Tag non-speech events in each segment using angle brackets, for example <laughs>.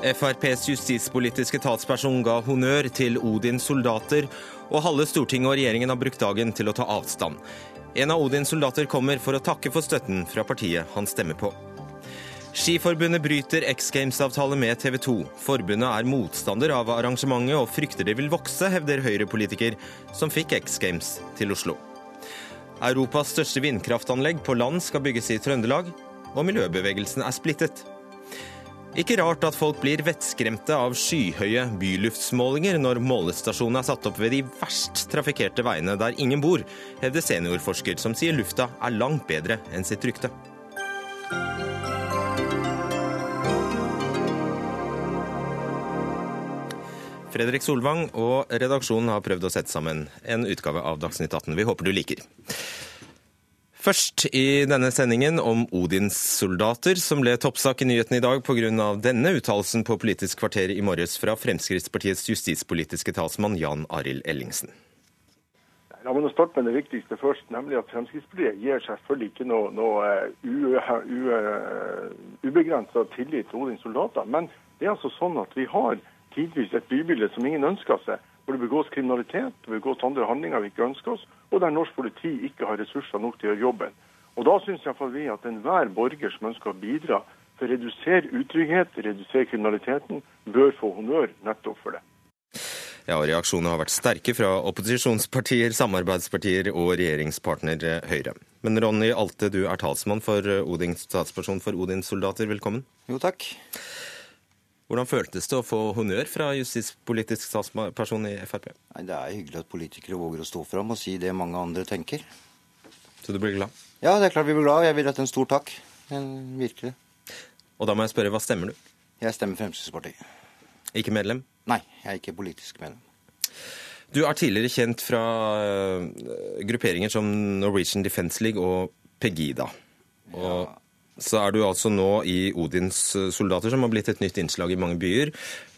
FrPs justispolitiske talsperson ga honnør til Odins soldater, og halve Stortinget og regjeringen har brukt dagen til å ta avstand. En av Odins soldater kommer for å takke for støtten fra partiet han stemmer på. Skiforbundet bryter X Games-avtale med TV 2. Forbundet er motstander av arrangementet og frykter det vil vokse, hevder Høyre-politiker som fikk X Games til Oslo. Europas største vindkraftanlegg på land skal bygges i Trøndelag, og miljøbevegelsen er splittet. Ikke rart at folk blir vettskremte av skyhøye byluftsmålinger når målestasjonen er satt opp ved de verst trafikkerte veiene der ingen bor, hevder seniorforsker som sier lufta er langt bedre enn sitt rykte. Fredrik Solvang og redaksjonen har prøvd å sette sammen en utgave av Dagsnytt 18. Vi håper du liker. Først i denne sendingen om Odins soldater, som ble toppsak i nyhetene i dag pga. denne uttalelsen på Politisk kvarter i morges fra Fremskrittspartiets justispolitiske talsmann Jan Arild Ellingsen. La meg starte med det viktigste først, nemlig at Fremskrittspartiet gir selvfølgelig ikke noe, noe ubegrensa tillit til Odins soldater. Men det er altså sånn at vi har tidvis et bybilde som ingen ønsker seg, hvor det begås kriminalitet, det begås andre handlinger vi ikke ønsker oss, og der norsk politi ikke har ressurser nok til å gjøre jobben. Og Da syns vi at enhver borger som ønsker å bidra for å redusere utrygghet, redusere kriminaliteten, bør få honnør nettopp for det. Ja, og Reaksjonene har vært sterke fra opposisjonspartier, samarbeidspartier og regjeringspartner Høyre. Men Ronny Alte, du er talsmann for Odins statsperson for Odins soldater. Velkommen. Jo, takk. Hvordan føltes det å få honnør fra justispolitisk statsperson i Frp? Nei, Det er hyggelig at politikere våger å stå fram og si det mange andre tenker. Så du blir glad? Ja, det er klart vi blir glad. Jeg vil rette en stor takk. Virkelig. Og da må jeg spørre, hva stemmer du? Jeg stemmer Fremskrittspartiet. Ikke medlem? Nei, jeg er ikke politisk medlem. Du er tidligere kjent fra eh, grupperinger som Norwegian Defence League og Pegida. Og ja så er du altså nå i Odins eh, soldater, som har blitt et nytt innslag i mange byer.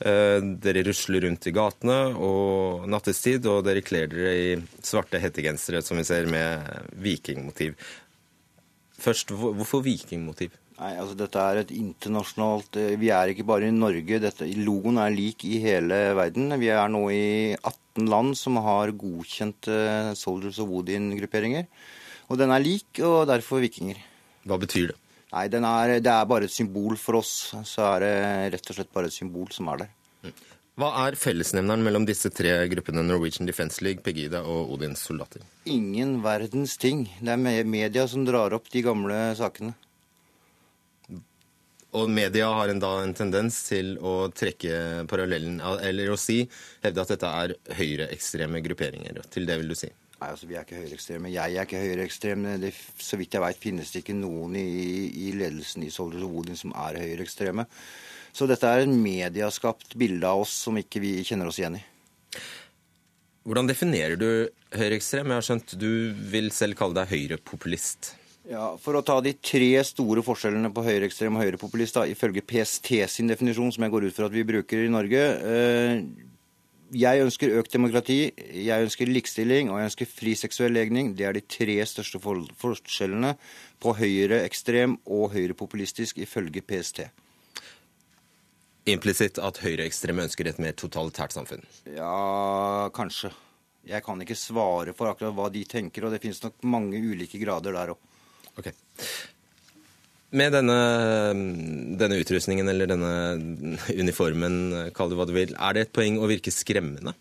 Eh, dere rusler rundt i gatene og nattestid, og dere kler dere i svarte hettegensere, som vi ser, med vikingmotiv. Først, hvorfor vikingmotiv? Nei, altså Dette er et internasjonalt eh, Vi er ikke bare i Norge. Dette, logoen er lik i hele verden. Vi er nå i 18 land som har godkjent Soldiers of Odin-grupperinger. Og den er lik, og derfor vikinger. Hva betyr det? Nei, er, det er bare et symbol for oss. Så er det rett og slett bare et symbol som er der. Hva er fellesnevneren mellom disse tre gruppene, Norwegian Defence League, Pegida og Odins soldater? Ingen verdens ting. Det er media som drar opp de gamle sakene. Og media har en, da en tendens til å trekke parallellen, eller å si, hevde at dette er høyreekstreme grupperinger. Til det vil du si? Nei, altså Vi er ikke høyreekstreme. Jeg er ikke høyreekstrem. Så vidt jeg veit finnes det ikke noen i, i ledelsen i Soldiers Woodin Odin som er høyreekstreme. Så dette er en mediaskapt bilde av oss som ikke vi kjenner oss igjen i. Hvordan definerer du høyreekstrem? Jeg har skjønt du vil selv kalle deg høyrepopulist. Ja, For å ta de tre store forskjellene på høyreekstrem og høyrepopulist, da, ifølge PST sin definisjon, som jeg går ut fra at vi bruker i Norge. Eh, jeg ønsker økt demokrati, jeg ønsker likestilling og jeg ønsker fri seksuell legning. Det er de tre største forskjellene på høyreekstrem og høyrepopulistisk ifølge PST. Implisitt at høyreekstreme ønsker et mer totalitært samfunn? Ja, kanskje. Jeg kan ikke svare for akkurat hva de tenker, og det finnes nok mange ulike grader der òg. Okay. Med denne, denne, utrustningen eller denne uniformen, kall det hva du vil, er det et poeng å virke skremmende?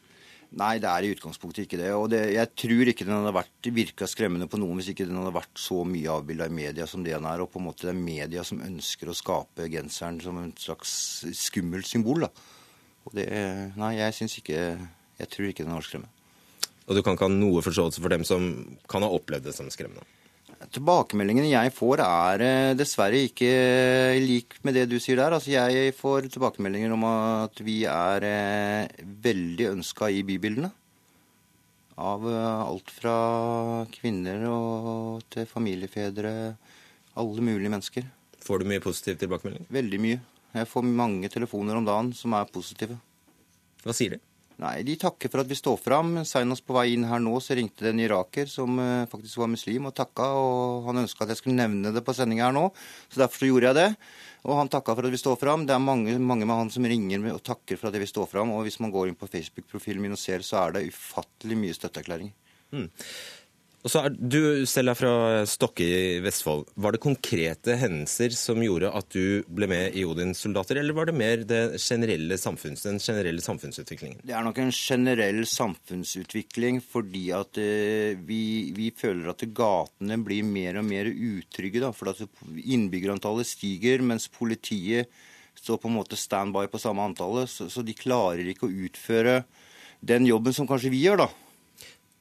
Nei, det er i utgangspunktet ikke det. Og det, jeg tror ikke den hadde vært virka skremmende på noen hvis ikke den hadde vært så mye avbilda i media som det den er. Og på en måte det er media som ønsker å skape genseren som en slags skummelt symbol. da. Og det, Nei, jeg syns ikke Jeg tror ikke den var skremmende. Og du kan ikke ha noe forståelse for dem som kan ha opplevd det som skremmende? Tilbakemeldingene jeg får er eh, dessverre ikke lik med det du sier der. Altså jeg får tilbakemeldinger om at vi er eh, veldig ønska i bybildene. Av eh, alt fra kvinner til familiefedre. Alle mulige mennesker. Får du mye positiv tilbakemelding? Veldig mye. Jeg får mange telefoner om dagen som er positive. Hva sier de? Nei, De takker for at vi står fram. Senest på vei inn her nå så ringte det en iraker som uh, faktisk var muslim og takka. og Han ønska at jeg skulle nevne det på sendinga her nå, så derfor så gjorde jeg det. Og han takka for at vi står fram. Det er mange, mange med han som ringer og takker for at vi står fram. Og hvis man går inn på Facebook-profilen min og ser, så er det ufattelig mye støtteerklæringer. Mm. Og så er, Du selv fra Stokke i Vestfold. Var det konkrete hendelser som gjorde at du ble med i Odins soldater, eller var det mer det generelle den generelle samfunnsutviklingen? Det er nok en generell samfunnsutvikling fordi at eh, vi, vi, føler at gatene blir mer og mer utrygge. Da, for at innbyggerantallet stiger, mens politiet står på en måte standby på samme antallet. Så, så de klarer ikke å utføre den jobben som kanskje vi gjør, da.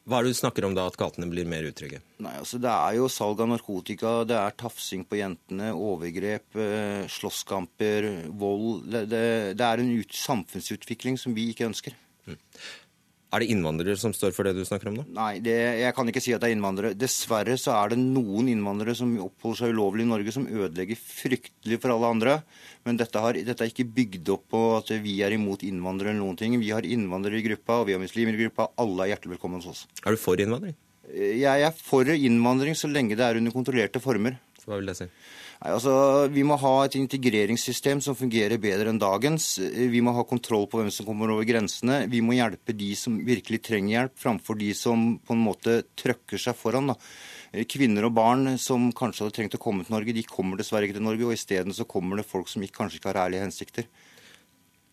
Hva er det du snakker om da, at gatene blir mer utrygge? Nei, altså Det er jo salg av narkotika, det er tafsing på jentene, overgrep, eh, slåsskamper, vold. Det, det, det er en ut, samfunnsutvikling som vi ikke ønsker. Mm. Er det innvandrere som står for det du snakker om nå? Nei, det, jeg kan ikke si at det er innvandrere. Dessverre så er det noen innvandrere som oppholder seg ulovlig i Norge, som ødelegger fryktelig for alle andre. Men dette, har, dette er ikke bygd opp på at vi er imot innvandrere eller noen ting. Vi har innvandrere i gruppa, og vi har muslimer i gruppa. Alle er hjertelig velkommen hos oss. Er du for innvandring? Jeg er for innvandring så lenge det er under kontrollerte former. Hva vil det si? Nei, altså, Vi må ha et integreringssystem som fungerer bedre enn dagens. Vi må ha kontroll på hvem som kommer over grensene. Vi må hjelpe de som virkelig trenger hjelp, framfor de som på en måte trøkker seg foran. da. Kvinner og barn som kanskje hadde trengt å komme til Norge, de kommer dessverre ikke til Norge. Og isteden så kommer det folk som ikke, kanskje ikke har ærlige hensikter.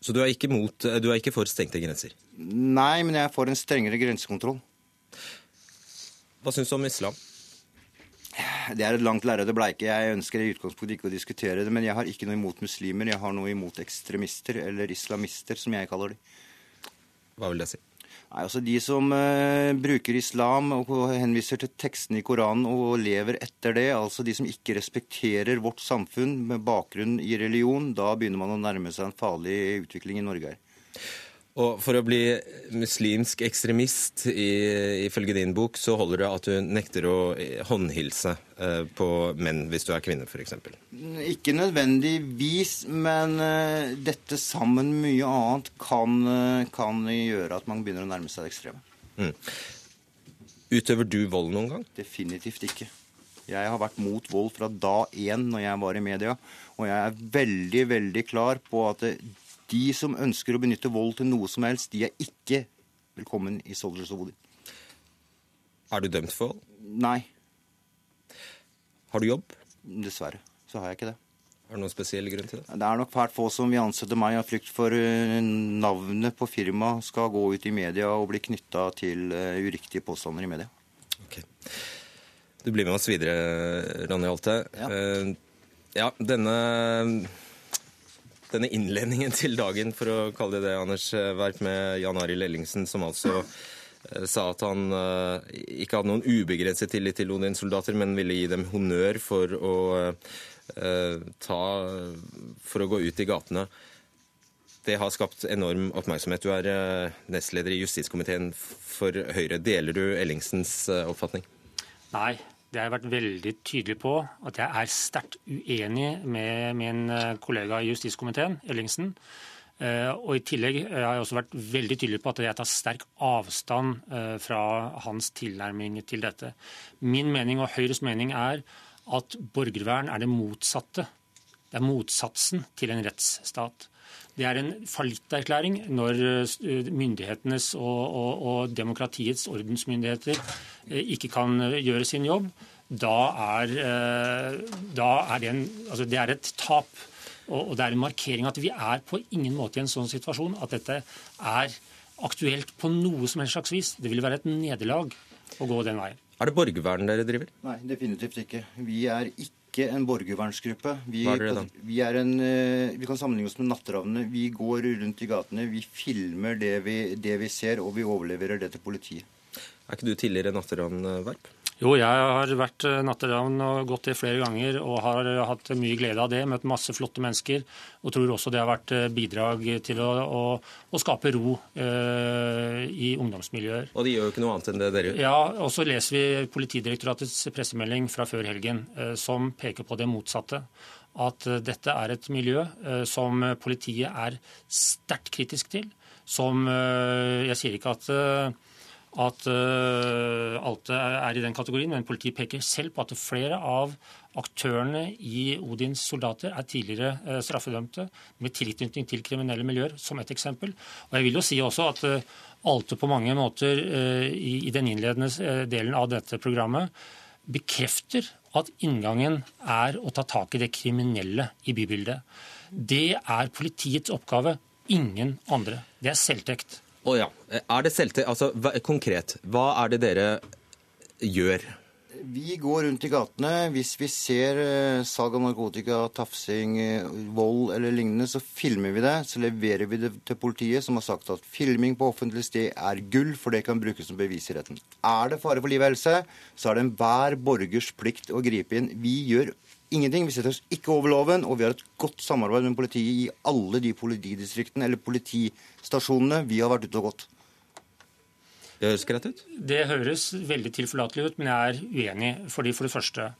Så du er, ikke mot, du er ikke for stengte grenser? Nei, men jeg er for en strengere grensekontroll. Hva syns du om islam? Det er et langt lerret å bleike. Jeg ønsker i utgangspunktet ikke å diskutere det, men jeg har ikke noe imot muslimer. Jeg har noe imot ekstremister, eller islamister, som jeg kaller dem. Hva vil det si? Nei, altså De som uh, bruker islam og henviser til tekstene i Koranen og lever etter det, altså de som ikke respekterer vårt samfunn med bakgrunn i religion, da begynner man å nærme seg en farlig utvikling i Norge her. Og for å bli muslimsk ekstremist, i, ifølge din bok, så holder det at du nekter å håndhilse eh, på menn hvis du er kvinne, f.eks.? Ikke nødvendigvis, men eh, dette sammen med mye annet kan, eh, kan, gjøre at man begynner å nærme seg det ekstreme. Mm. Utøver du vold noen gang? Definitivt ikke. Jeg har vært mot vold fra da én når jeg var i media, og jeg er veldig, veldig klar på at det, de som ønsker å benytte vold til noe som helst, de er ikke velkommen i Soldiers of Odin. Er du dømt for vold? Nei. Har du jobb? Dessverre så har jeg ikke det. Er det noen spesiell grunn til det? Det er nok fælt få som vil ansette meg av frykt for eh, navnet på firmaet skal gå ut i media og bli knytta til eh, uriktige påstander i media. Okay. Du blir med oss videre, Ronny Holte. Ja. Uh, ja, denne denne innledningen til dagen, for å kalle det det, Anders Werp, med Jan Arild Ellingsen, som altså eh, sa at han uh, ikke hadde noen ubegrenset tillit til Odin-soldater, men ville gi dem honnør for å uh, ta For å gå ut i gatene. Det har skapt enorm oppmerksomhet. Du er nestleder i justiskomiteen for Høyre. Deler du Ellingsens oppfatning? Nei, det har jeg vært veldig tydelig på at jeg er sterkt uenig med min eh, kollega i justiskomiteen, Ellingsen. Eh, og I tillegg har jeg også vært veldig tydelig på at jeg tar sterk avstand eh, fra hans tilnærming til dette. Min mening og Høyres mening er at borgervern er det motsatte. Det er motsatsen til en rettsstat. Det er en fallitterklæring når eh, myndighetenes og, og, og, demokratiets ordensmyndigheter eh, ikke kan eh, gjøre sin jobb. Da er, da er det, en, altså det er et tap. Og, det er en markering at vi er på ingen måte i en sånn situasjon at dette er aktuelt på noe som helst slags vis. Det ville være et nederlag å gå den veien. Er det borgervern dere driver? Nei, definitivt ikke. Vi er ikke ikke en borgervernsgruppe. Vi, Hva er dere da? Vi, er en, eh, vi kan sammenligne oss med natteravnene. Vi går rundt i gatene, vi filmer det vi, det vi ser, og vi overleverer det til politiet. Er ikke du tidligere natteravnverp? Jo, jeg har vært eh, natteravn og gått det flere ganger og har eh, hatt mye glede av det. Møtt masse flotte mennesker. Og tror også det har vært eh, bidrag til å, å, å skape ro eh, i ungdomsmiljøer. Og de gjør jo ikke noe annet enn det dere gjør? Ja, og så leser vi Politidirektoratets pressemelding fra før helgen eh, som peker på det motsatte. At eh, dette er et miljø som politiet er sterkt kritisk til som Jeg sier ikke at at uh, alt er i den kategorien, men politiet peker selv på at flere av aktørene i Odins soldater er tidligere uh, straffedømte med tilknytning til kriminelle miljøer, som et eksempel. Og jeg vil jo si også at uh, Alte på mange måter i, i, den innledende delen av dette programmet bekrefter at inngangen er å ta tak i det kriminelle i bybildet. Det er politiets oppgave, ingen andre. Det er selvtekt. Oh, ja. Er det selvtekt? Altså, konkret, hva er det dere gjør? Vi går rundt i gatene. Hvis vi ser uh, salg av narkotika, tafsing, uh, vold eller lignende, så filmer vi det. Så leverer vi det til politiet, som har sagt at filming på offentlig sted er gull, for det kan brukes som bevis i retten. Er det fare for liv og helse, så er det enhver borgers plikt å gripe inn. Vi gjør ingenting. Vi setter oss ikke over loven, og vi har et godt samarbeid med politiet i alle de politidistriktene eller politistasjonene vi har vært ute og gått. Det høres greit ut? Det høres veldig tilforlatelig ut, men jeg er uenig. Fordi For det første,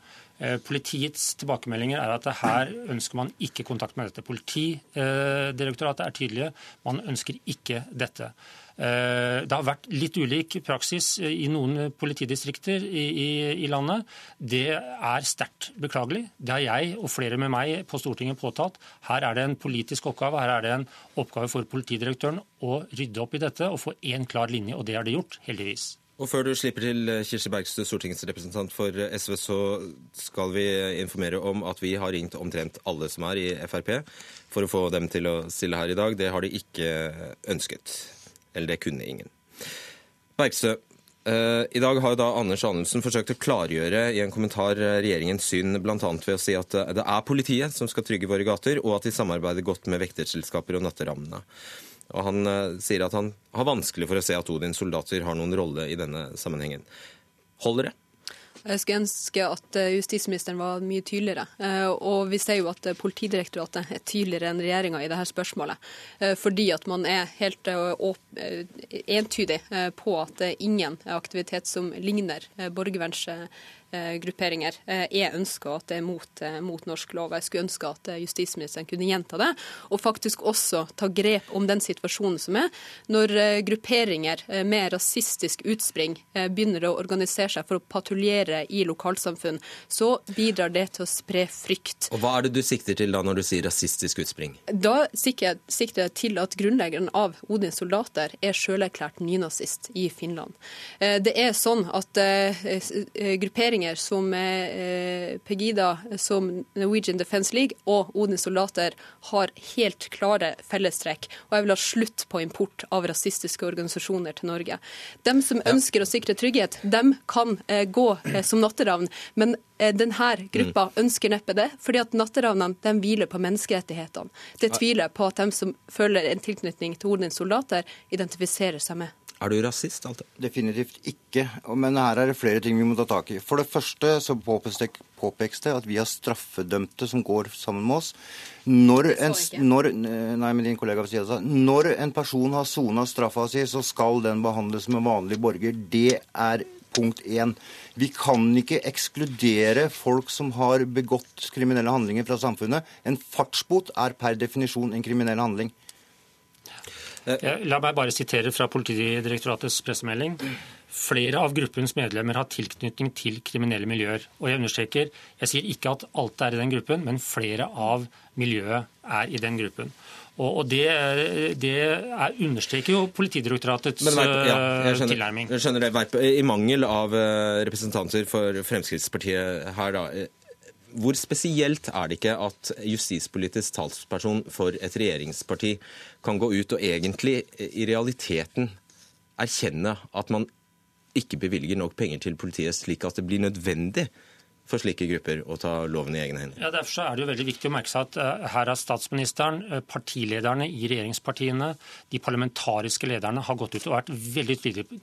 politiets tilbakemeldinger er at her ønsker man ikke kontakt med dette. Politidirektoratet er tydelige. Man ønsker ikke dette. Eh, det har vært litt ulik praksis i noen politidistrikter i, i, i landet. Det er sterkt beklagelig. Det har jeg og flere med meg på Stortinget påtalt. Her er det en politisk oppgave. Her er det en oppgave for politidirektøren å rydde opp i dette og få én klar linje, og det har de gjort, heldigvis. Og Før du slipper til Kirsti Bergstø, stortingsrepresentant for SV, så skal vi informere om at vi har ringt omtrent alle som er i Frp, for å få dem til å stille her i dag. Det har de ikke ønsket. Eller det kunne ingen. Bergstø, eh, i dag har da Anders Anundsen forsøkt å klargjøre i en kommentar eh, regjeringens syn, bl.a. ved å si at eh, det er politiet som skal trygge våre gater, og at de samarbeider godt med vekterselskaper og natterammene. Og Han sier at han har vanskelig for å se at Odins soldater har noen rolle i denne sammenhengen. Holder det? Jeg skulle ønske at eh, justisministeren var mye tydeligere. Eh, og vi ser jo at eh, Politidirektoratet er tydeligere enn regjeringa i dette spørsmålet. Fordi at man er helt entydig på at det er ingen aktivitet som ligner borgerverns Eh, grupperinger eh, er ønska at det er mot, eh, mot, norsk lov. Jeg skulle ønske at justisministeren kunne gjenta det, og faktisk også ta grep om den situasjonen som er, når grupperinger med rasistisk utspring begynner å organisere seg for å patruljere i lokalsamfunn, så bidrar det til å spre frykt. Og Hva er det du sikter til da når du sier rasistisk utspring? Da sikter jeg til at grunnleggeren av Odins soldater er sjølerklært nynazist i Finland. Det er sånn at grupperinger grupperinger som eh, Pegida, som Norwegian Defence League og Odins soldater har helt klare fellestrekk. Og jeg vil ha slutt på import av rasistiske organisasjoner til Norge. De som ønsker å sikre trygghet, de kan eh, gå eh, som natteravn. Men denne gruppa mm. ønsker neppe det, fordi at natteravnene de hviler på menneskerettighetene. Det tviler på at de som føler en tilknytning til Odins soldater, identifiserer seg med. Er du rasist, Alte? Definitivt ikke. Men her er det flere ting vi må ta tak i. For det første så påpekes det at vi har straffedømte som går sammen med oss. Når en, når, nei, med din kollega si det, når en person har sona straffa si, så skal den behandles som en vanlig borger. Det er punkt én. Vi kan ikke ekskludere folk som har begått kriminelle handlinger fra samfunnet. En fartsbot er per definisjon en kriminell handling. La meg bare sitere fra Politidirektoratets pressemelding. Flere av gruppens medlemmer har tilknytning til kriminelle miljøer. Og jeg understreker, jeg sier ikke at alt er i den gruppen, men flere av miljøet er i den gruppen. Og, det, det er, understreker jo Politidirektoratets Men, ja, jeg skjønner, tilnærming. Jeg skjønner det. I mangel av eh, representanter for Fremskrittspartiet her, da. Hvor spesielt er det ikke at justispolitisk talsperson for et regjeringsparti kan gå ut og egentlig i realiteten erkjenne at man ikke bevilger nok penger til politiet, slik at det blir nødvendig for slike grupper å ta loven i egne hender. Ja, Derfor er det jo veldig viktig å merke seg at uh, her har statsministeren, uh, partilederne i regjeringspartiene, de parlamentariske lederne har gått ut og vært veldig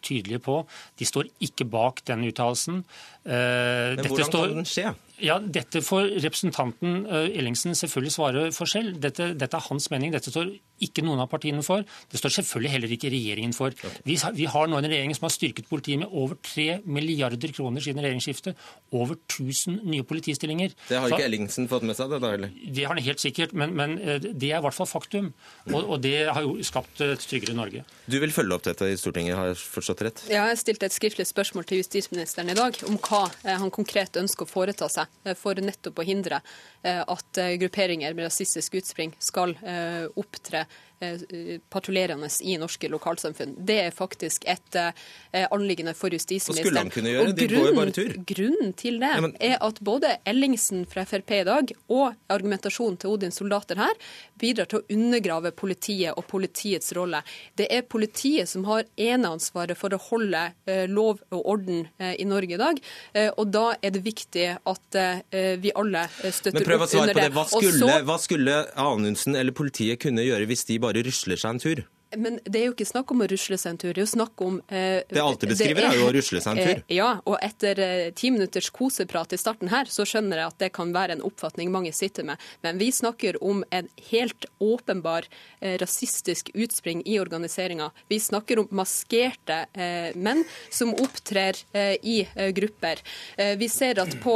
tydelige på De står ikke bak den uttalelsen. Men hvordan står, kan den skje? Ja, Dette får representanten Ellingsen selvfølgelig svare for selv. Dette, dette er hans mening. Dette står ikke noen av partiene for. Det står selvfølgelig heller ikke regjeringen for. Vi, vi, har nå en regjering som har styrket politiet med over 3 milliarder kroner siden regjeringsskiftet. Over 1000 nye politistillinger. Det har ikke Så, Ellingsen fått med seg? Det da, eller? Det har han helt sikkert, men, men, eh, det er i hvert fall faktum. Og, og, det har jo skapt et tryggere Norge. Du vil følge opp dette i Stortinget, har jeg forstått rett? Ja, jeg stilte et skriftlig spørsmål til justisministeren i dag om hva eh, han konkret ønsker å foreta seg eh, for nettopp å hindre at grupperinger med rasistisk utspring skal opptre Eh, patruljerende i norske lokalsamfunn. Det er faktisk et eh, anliggende for justisministeren. Og skulle han kunne gjøre? De går jo bare tur. Grunnen til det ja, men... er at både Ellingsen fra Frp i dag og argumentasjonen til Odins soldater her bidrar til å undergrave politiet og politiets rolle. Det er politiet som har eneansvaret for å holde eh, lov og orden i Norge i dag. og da er det viktig at vi alle støtter opp under det. Hva skulle, hva skulle Anundsen eller politiet kunne gjøre hvis de bare rusler seg en tur. Men det er jo ikke snakk om å rusle seg en tur. Det er jo snakk om eh, Det alltid beskriver, er, er, jo å rusle seg en tur. Eh, ja, og etter eh, ti minutters koseprat i starten her, så skjønner jeg at det kan være en oppfatning mange sitter med. Men vi snakker om en helt åpenbar eh, rasistisk utspring i organiseringa. Vi snakker om maskerte eh, menn som opptrer eh, i grupper. vi ser at på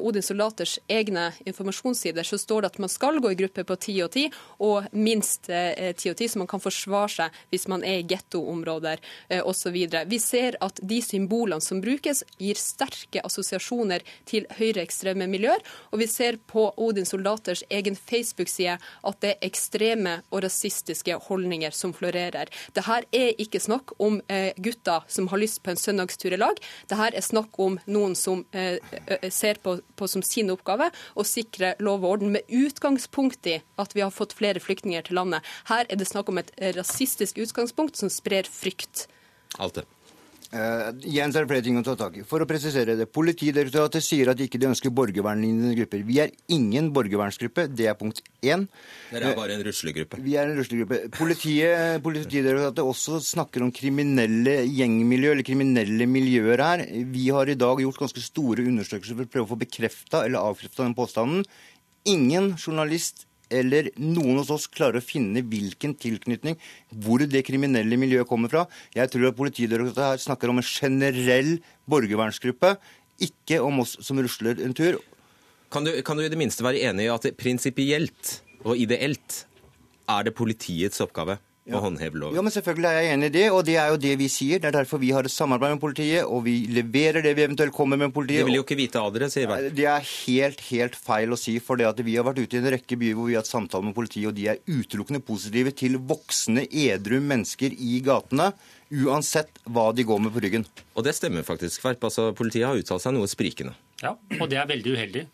Odin soldaters egne informasjonssider så står det at man skal gå i grupper på ti og ti, og minst ti og ti, så man kan forsvare seg hvis man er i gettoområder eh, osv. Vi ser at de symbolene som brukes, gir sterke assosiasjoner til høyreekstreme miljøer. Og vi ser på Odin soldaters egen Facebook-side at det er ekstreme og rasistiske holdninger som florerer. Dette er ikke snakk om eh, gutter som har lyst på en søndagstur i lag. Dette er snakk om noen som eh, ser på, på som sin oppgave å sikre lov og orden, med utgangspunkt i at vi har fått flere flyktninger til landet. Her er det snakk om et rasistisk rasistisk utgangspunkt som sprer frykt. Alt det. Uh, Jens har er flere ting å ta tak i. For å presisere det. Politidirektoratet sier at de ikke ønsker borgervernlignende grupper. Vi er ingen borgervernsgruppe. Det er punkt én. Dere er bare en ruslegruppe. Vi er en ruslegruppe. Politiet, Politidirektoratet også snakker om kriminelle gjengmiljø, eller kriminelle miljøer her. Vi har i dag gjort ganske store undersøkelser for å prøve å få bekrefta eller avkrefta den påstanden. Ingen journalist eller noen hos oss klarer å finne hvilken tilknytning, hvor det kriminelle miljøet kommer fra. Jeg tror at Politidirektoratet her snakker om en generell borgervernsgruppe, ikke om oss som rusler en tur. Kan du, kan du i det minste være enig i at prinsipielt og ideelt er det politiets oppgave ja. å håndheve loven. Ja, men Selvfølgelig er jeg enig i det, og det er jo det vi sier. Det er derfor vi har et samarbeid med politiet, og vi leverer det vi eventuelt kommer med politiet. De vil jo ikke vite av dere, sier vel. Det er helt, helt feil å si. For det at vi har vært ute i en rekke byer hvor vi har hatt samtaler med politiet, og de er utelukkende positive til voksne, edru mennesker i gatene. Uansett hva de går med på ryggen. Og det stemmer faktisk, Kverp. Altså, politiet har uttalt seg noe sprikende. Ja, og det er veldig uheldig.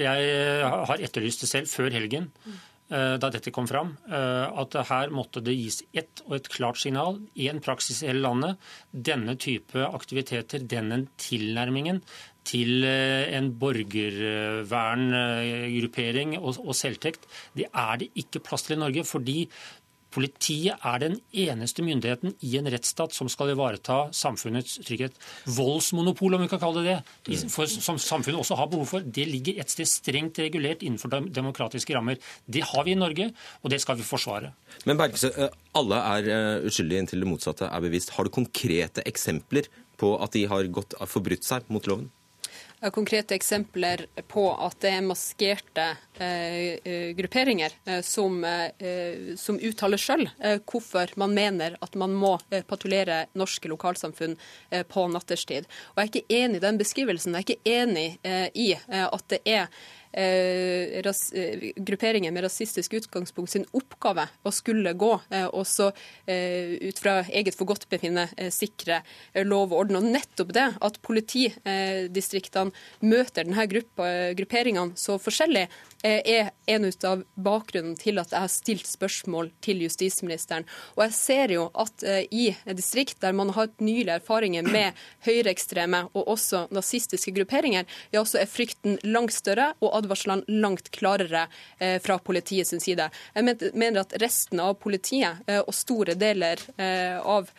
Jeg har etterlyst det selv før helgen. Eh, da dette kom fram, eh, at her måtte det gis ett og et klart signal, én praksis i hele landet. Denne type aktiviteter, denne tilnærmingen til eh, en borgerverngruppering og selvtekt, det er det ikke plass til i Norge. fordi Politiet er den eneste myndigheten i en rettsstat som skal ivareta samfunnets trygghet. Voldsmonopol, om vi kan kalle det det, for, som samfunnet også har behov for, det ligger et sted strengt regulert innenfor demokratiske rammer. Det har vi i Norge, og det skal vi forsvare. Men Bergse, eh, alle er eh, uskyldige inntil det motsatte er bevist. Har du konkrete eksempler på at de har gått, forbrutt seg mot loven? Konkrete eksempler på at det er maskerte eh, eh grupperinger eh, som, eh, som, uttaler sjøl eh, hvorfor man mener at man må eh, patruljere norske lokalsamfunn på natterstid. Og Jeg er ikke enig i den beskrivelsen. Jeg er ikke enig i at det er eh, eh, grupperinger med rasistisk utgangspunkt sin oppgave å skulle gå eh, og så eh, ut fra eget forgodtbefinnende eh, sikre eh, lov og orden. Og nettopp det at politidistriktene møter denne gruppa, grupperingene så forskjellig, er en ut av bakgrunnen til at jeg har stilt spørsmål til justisministeren. Og jeg ser jo at i distrikt der man har hatt nylige erfaringer med høyreekstreme og også nazistiske grupperinger, ja, så er frykten langt større. og advarslene langt klarere eh, fra politiet sin side. Jeg mener at resten av politiet eh, og store deler eh, av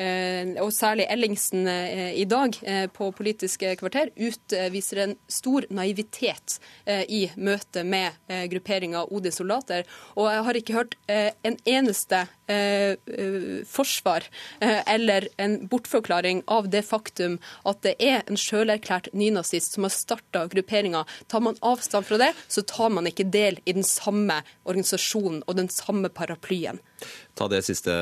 og særlig Ellingsen i dag på Politisk kvarter, utviser en stor naivitet i møte med grupperinga Odins soldater. Og jeg har ikke hørt en eneste forsvar eller en bortforklaring av det faktum at det er en sjølerklært nynazist som har starta grupperinga. Tar man avstand fra det, så tar man ikke del i den samme organisasjonen og den samme paraplyen. Ta det, siste,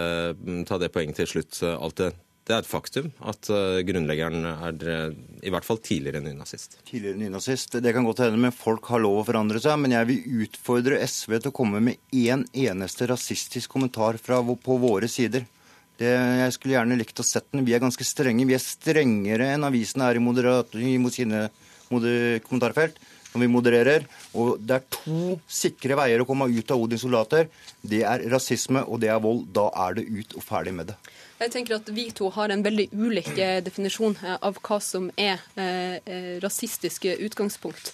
ta det poenget til slutt, Alte. Det er et faktum at uh, grunnleggeren er uh, i hvert fall tidligere nynazist. Tidligere nynazist. Det kan godt hende, men folk har lov å forandre seg. Men jeg vil utfordre SV til å komme med én eneste rasistisk kommentar fra, på våre sider. Det, jeg skulle gjerne likt å sett den. Vi er ganske strenge. Vi er strengere enn avisene er i, moderat, mot sine kommentarfelt når vi modererer. Og det er to sikre veier å komme ut av Odins soldater. Det er rasisme, og det er vold. Da er det ut og ferdig med det. Jeg tenker at Vi to har en veldig ulik eh, definisjon eh, av hva som er eh, rasistiske utgangspunkt.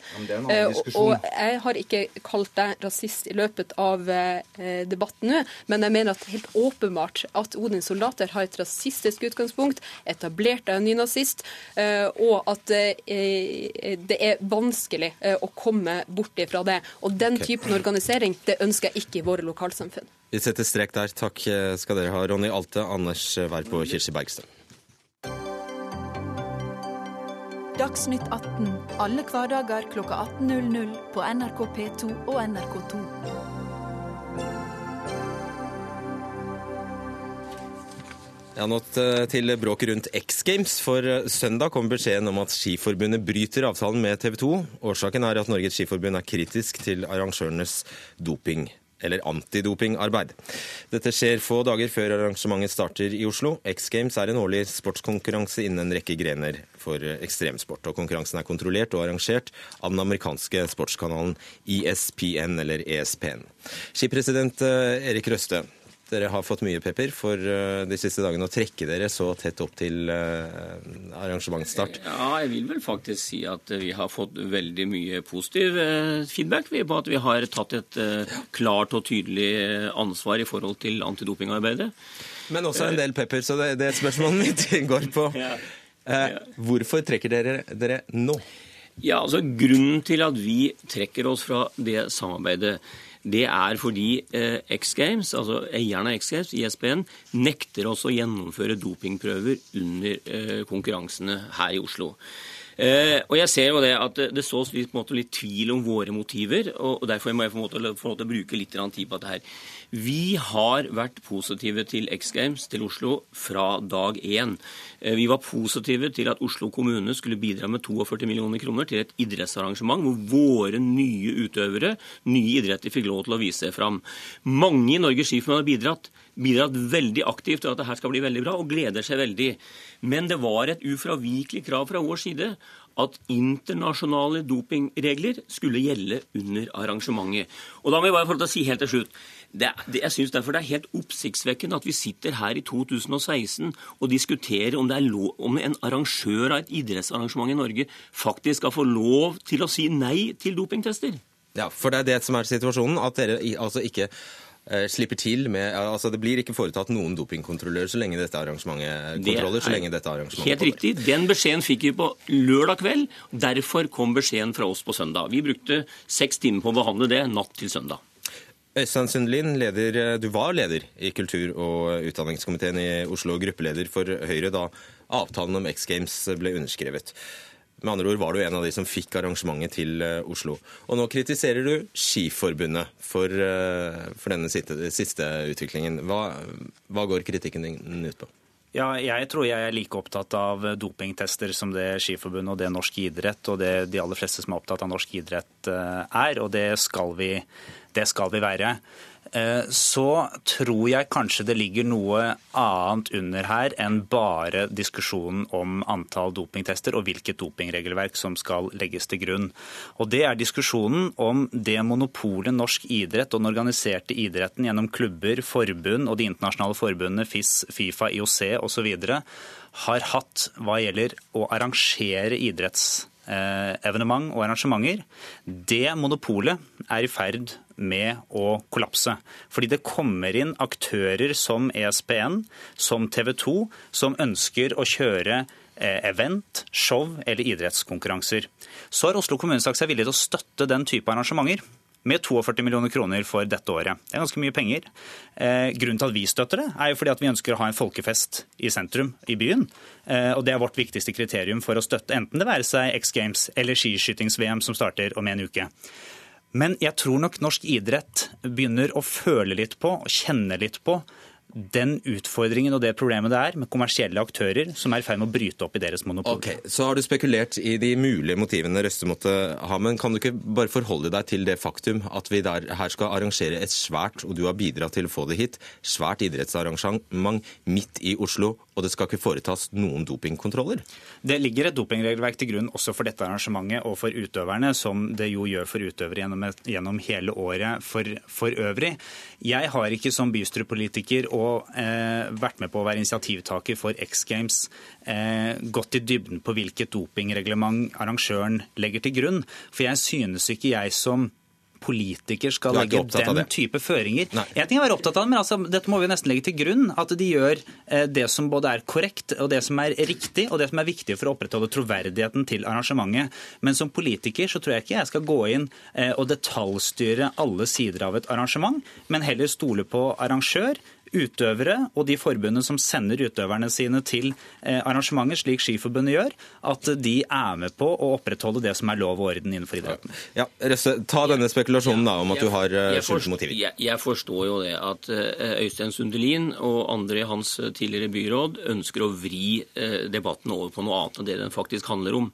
Eh, og Jeg har ikke kalt deg rasist i løpet av eh, debatten nå, men jeg mener at helt åpenbart at Odins soldater har et rasistisk utgangspunkt, etablert av en nynazist, eh, og at det er vanskelig å komme bort ifra det. Og Den okay. typen organisering det ønsker jeg ikke i våre lokalsamfunn. Vi setter strek der. Takk skal dere ha, Ronny Alte, Anders Werp og Kirsti Bergstø. Dagsnytt 18 alle hverdager klokka 18.00 på NRK P2 og NRK2. Ja, nå til bråket rundt X Games. For søndag kom beskjeden om at Skiforbundet bryter avtalen med TV 2. Årsaken er at Norges Skiforbund er kritisk til arrangørenes doping eller antidopingarbeid. Dette skjer få dager før arrangementet starter i Oslo. X Games er en årlig sportskonkurranse innen en rekke grener for ekstremsport. og Konkurransen er kontrollert og arrangert av den amerikanske sportskanalen ESPN, eller ESPN. Skipresident eh, Erik Røste, dere har fått mye pepper for eh, de siste dagene å trekke dere så tett opp til eh, arrangementsstart. Ja, jeg vil vel faktisk si at vi har fått veldig mye positiv eh, feedback på at vi har tatt et klart og tydelig ansvar i forhold til antidopingarbeidet. Men også en del pepper, så det, det spørsmålet mitt <laughs> går på. Hvorfor trekker dere dere nå? Ja, altså Grunnen til at vi trekker oss fra det samarbeidet, det er fordi eh, X Games, altså eierne av X Games, ISBN, nekter oss å gjennomføre dopingprøver under eh, konkurransene her i Oslo. Eh, og jeg ser jo det at det, sås litt, litt, tvil om våre motiver, og, og derfor må jeg få lov til å bruke litt tid på dette her. Vi har vært positive til X Games til Oslo fra dag én. Eh, vi var positive til at Oslo kommune skulle bidra med 42 millioner kroner til et idrettsarrangement hvor våre nye utøvere, nye idretter, fikk lov til å vise seg fram. Mange i Norges Skiforbund har bidratt bidratt veldig aktivt til at det her skal bli veldig bra, og gleder seg veldig. Men det var et ufravikelig krav fra vår side at internasjonale dopingregler skulle gjelde under arrangementet. Og da må jeg bare få til å si helt til slutt det, det, jeg synes derfor det er helt oppsiktsvekkende at vi sitter her i 2016 og diskuterer om, det lov, om en arrangør av et idrettsarrangement i Norge faktisk skal få lov til å si nei til dopingtester. Ja, for det er det som er situasjonen, at dere altså ikke eh, slipper til med altså Det blir ikke foretatt noen dopingkontroller så lenge dette arrangementet kontroller, så lenge dette arrangementet Helt riktig. Den beskjeden fikk vi på lørdag kveld. Derfor kom beskjeden fra oss på søndag. Vi brukte seks timer på å behandle det natt til søndag. Øystein Sundlin, leder, du var leder i kultur- og utdanningskomiteen i Oslo, gruppeleder for Høyre da avtalen om X Games ble underskrevet. Med andre ord var du en av de som fikk arrangementet til eh, Oslo. Og nå kritiserer du Skiforbundet for, eh, for denne siste, utviklingen. Hva, hva går kritikken din ut på? Ja, jeg tror jeg er like opptatt av dopingtester som det Skiforbundet og det norsk idrett og det de aller fleste som er opptatt av norsk idrett eh, er, og det skal vi det skal vi være. Eh, så tror jeg kanskje det ligger noe annet under her enn bare diskusjonen om antall dopingtester og hvilket dopingregelverk som skal legges til grunn. Og Det er diskusjonen om det monopolet norsk idrett og den organiserte idretten gjennom klubber, forbund og de internasjonale forbundene FIS, Fifa, IOC osv. har hatt hva gjelder å arrangere idretts idrettsevenement og arrangementer. Det monopolet er i ferd med å kollapse. Fordi det kommer inn aktører som ESPN, som TV 2, som ønsker å kjøre eh, event, show eller idrettskonkurranser. Så har Oslo kommune sagt seg villig til å støtte den type arrangementer med 42 millioner kroner for dette året. Det er ganske mye penger. Eh, grunnen til at vi støtter det, er jo fordi at vi ønsker å ha en folkefest i sentrum i byen. Eh, og Det er vårt viktigste kriterium for å støtte enten det være seg X Games eller skiskytings-VM som starter om en uke. Men jeg tror nok norsk idrett begynner å føle litt på og kjenne litt på den utfordringen og det problemet det er med kommersielle aktører som er i ferd med å bryte opp i deres monopol. Ok, Så har du spekulert i de mulige motivene Røste måtte ha, men kan du ikke bare forholde deg til det faktum at vi der, her skal arrangere et svært, og du har bidratt til å få det hit, svært idrettsarrangement midt i Oslo, og det skal ikke foretas noen dopingkontroller? Det ligger et dopingregelverk til grunn også for dette arrangementet og for utøverne, som det jo gjør for utøvere gjennom, gjennom hele året for, for øvrig. Jeg har ikke som bystyrepolitiker og og eh, vært med på å være initiativtaker for X Games, eh, gått i dybden på hvilket dopingreglement arrangøren legger til grunn. For jeg synes ikke jeg som politiker skal legge den type føringer. Nei. En ting er å være opptatt av det, men altså, dette må vi nesten legge til grunn. At de gjør eh, det som både er korrekt og det som er riktig, og det som er viktig for å opprettholde troverdigheten til arrangementet. Men som politiker så tror jeg ikke jeg skal gå inn eh, og detaljstyre alle sider av et arrangement, men heller stole på arrangør utøvere og de forbundene som sender utøverne sine til eh, arrangementer, slik Skiforbundet gjør, at de er med på å opprettholde det som er lov og orden innenfor idretten. Ja, Røsse, Ta denne spekulasjonen da om at du har eh, skjulte motiver. Jeg, jeg, forstår jo det at eh, Øystein Sundelin og andre i hans tidligere byråd ønsker å vri debatten over på noe annet enn det den faktisk handler om.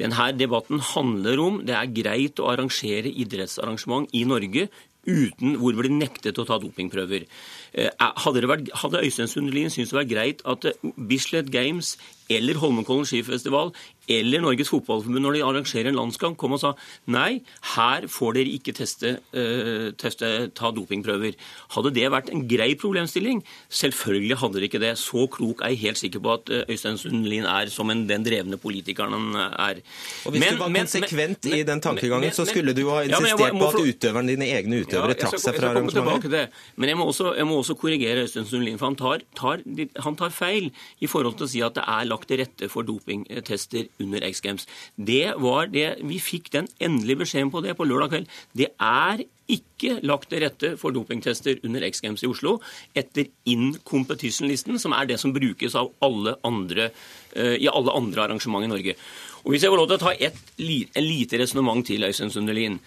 Denne debatten handler om det er greit å arrangere idrettsarrangement i Norge uten hvor det blir nektet å ta dopingprøver. Eh, hadde, vært, hadde Øystein Sundelin syntes det var greit at eh, Bislett Games eller Holmenkollen skifestival eller Norges Fotballforbund når de arrangerer en landskamp, kom og sa nei, her får dere ikke teste, uh, teste, ta dopingprøver. Hadde det vært en grei problemstilling? Selvfølgelig hadde det ikke det. Så klok er jeg helt sikker på at Øystein Sundlin er som en, den drevne politikeren han er. Og Hvis men, du var konsekvent men, i den tankegangen, men, så skulle du ha insistert ja, må, på at utøverne, dine egne utøvere ja, trakk seg fra arrangementet. Men jeg må også, jeg må også korrigere Øystein Sundlin, for han tar, tar, han tar feil i forhold til å si at det er lagt til rette for dopingtester under X Games. Det var det, Vi fikk den endelige beskjeden på det på lørdag kveld. Det er ikke lagt til rette for dopingtester under X Games i Oslo etter in competition-listen, som er det som brukes alle andre, uh, i alle andre arrangement i Norge. Og Hvis jeg får lov til å ta et, en lite resonnement til, Øystein Sundelin.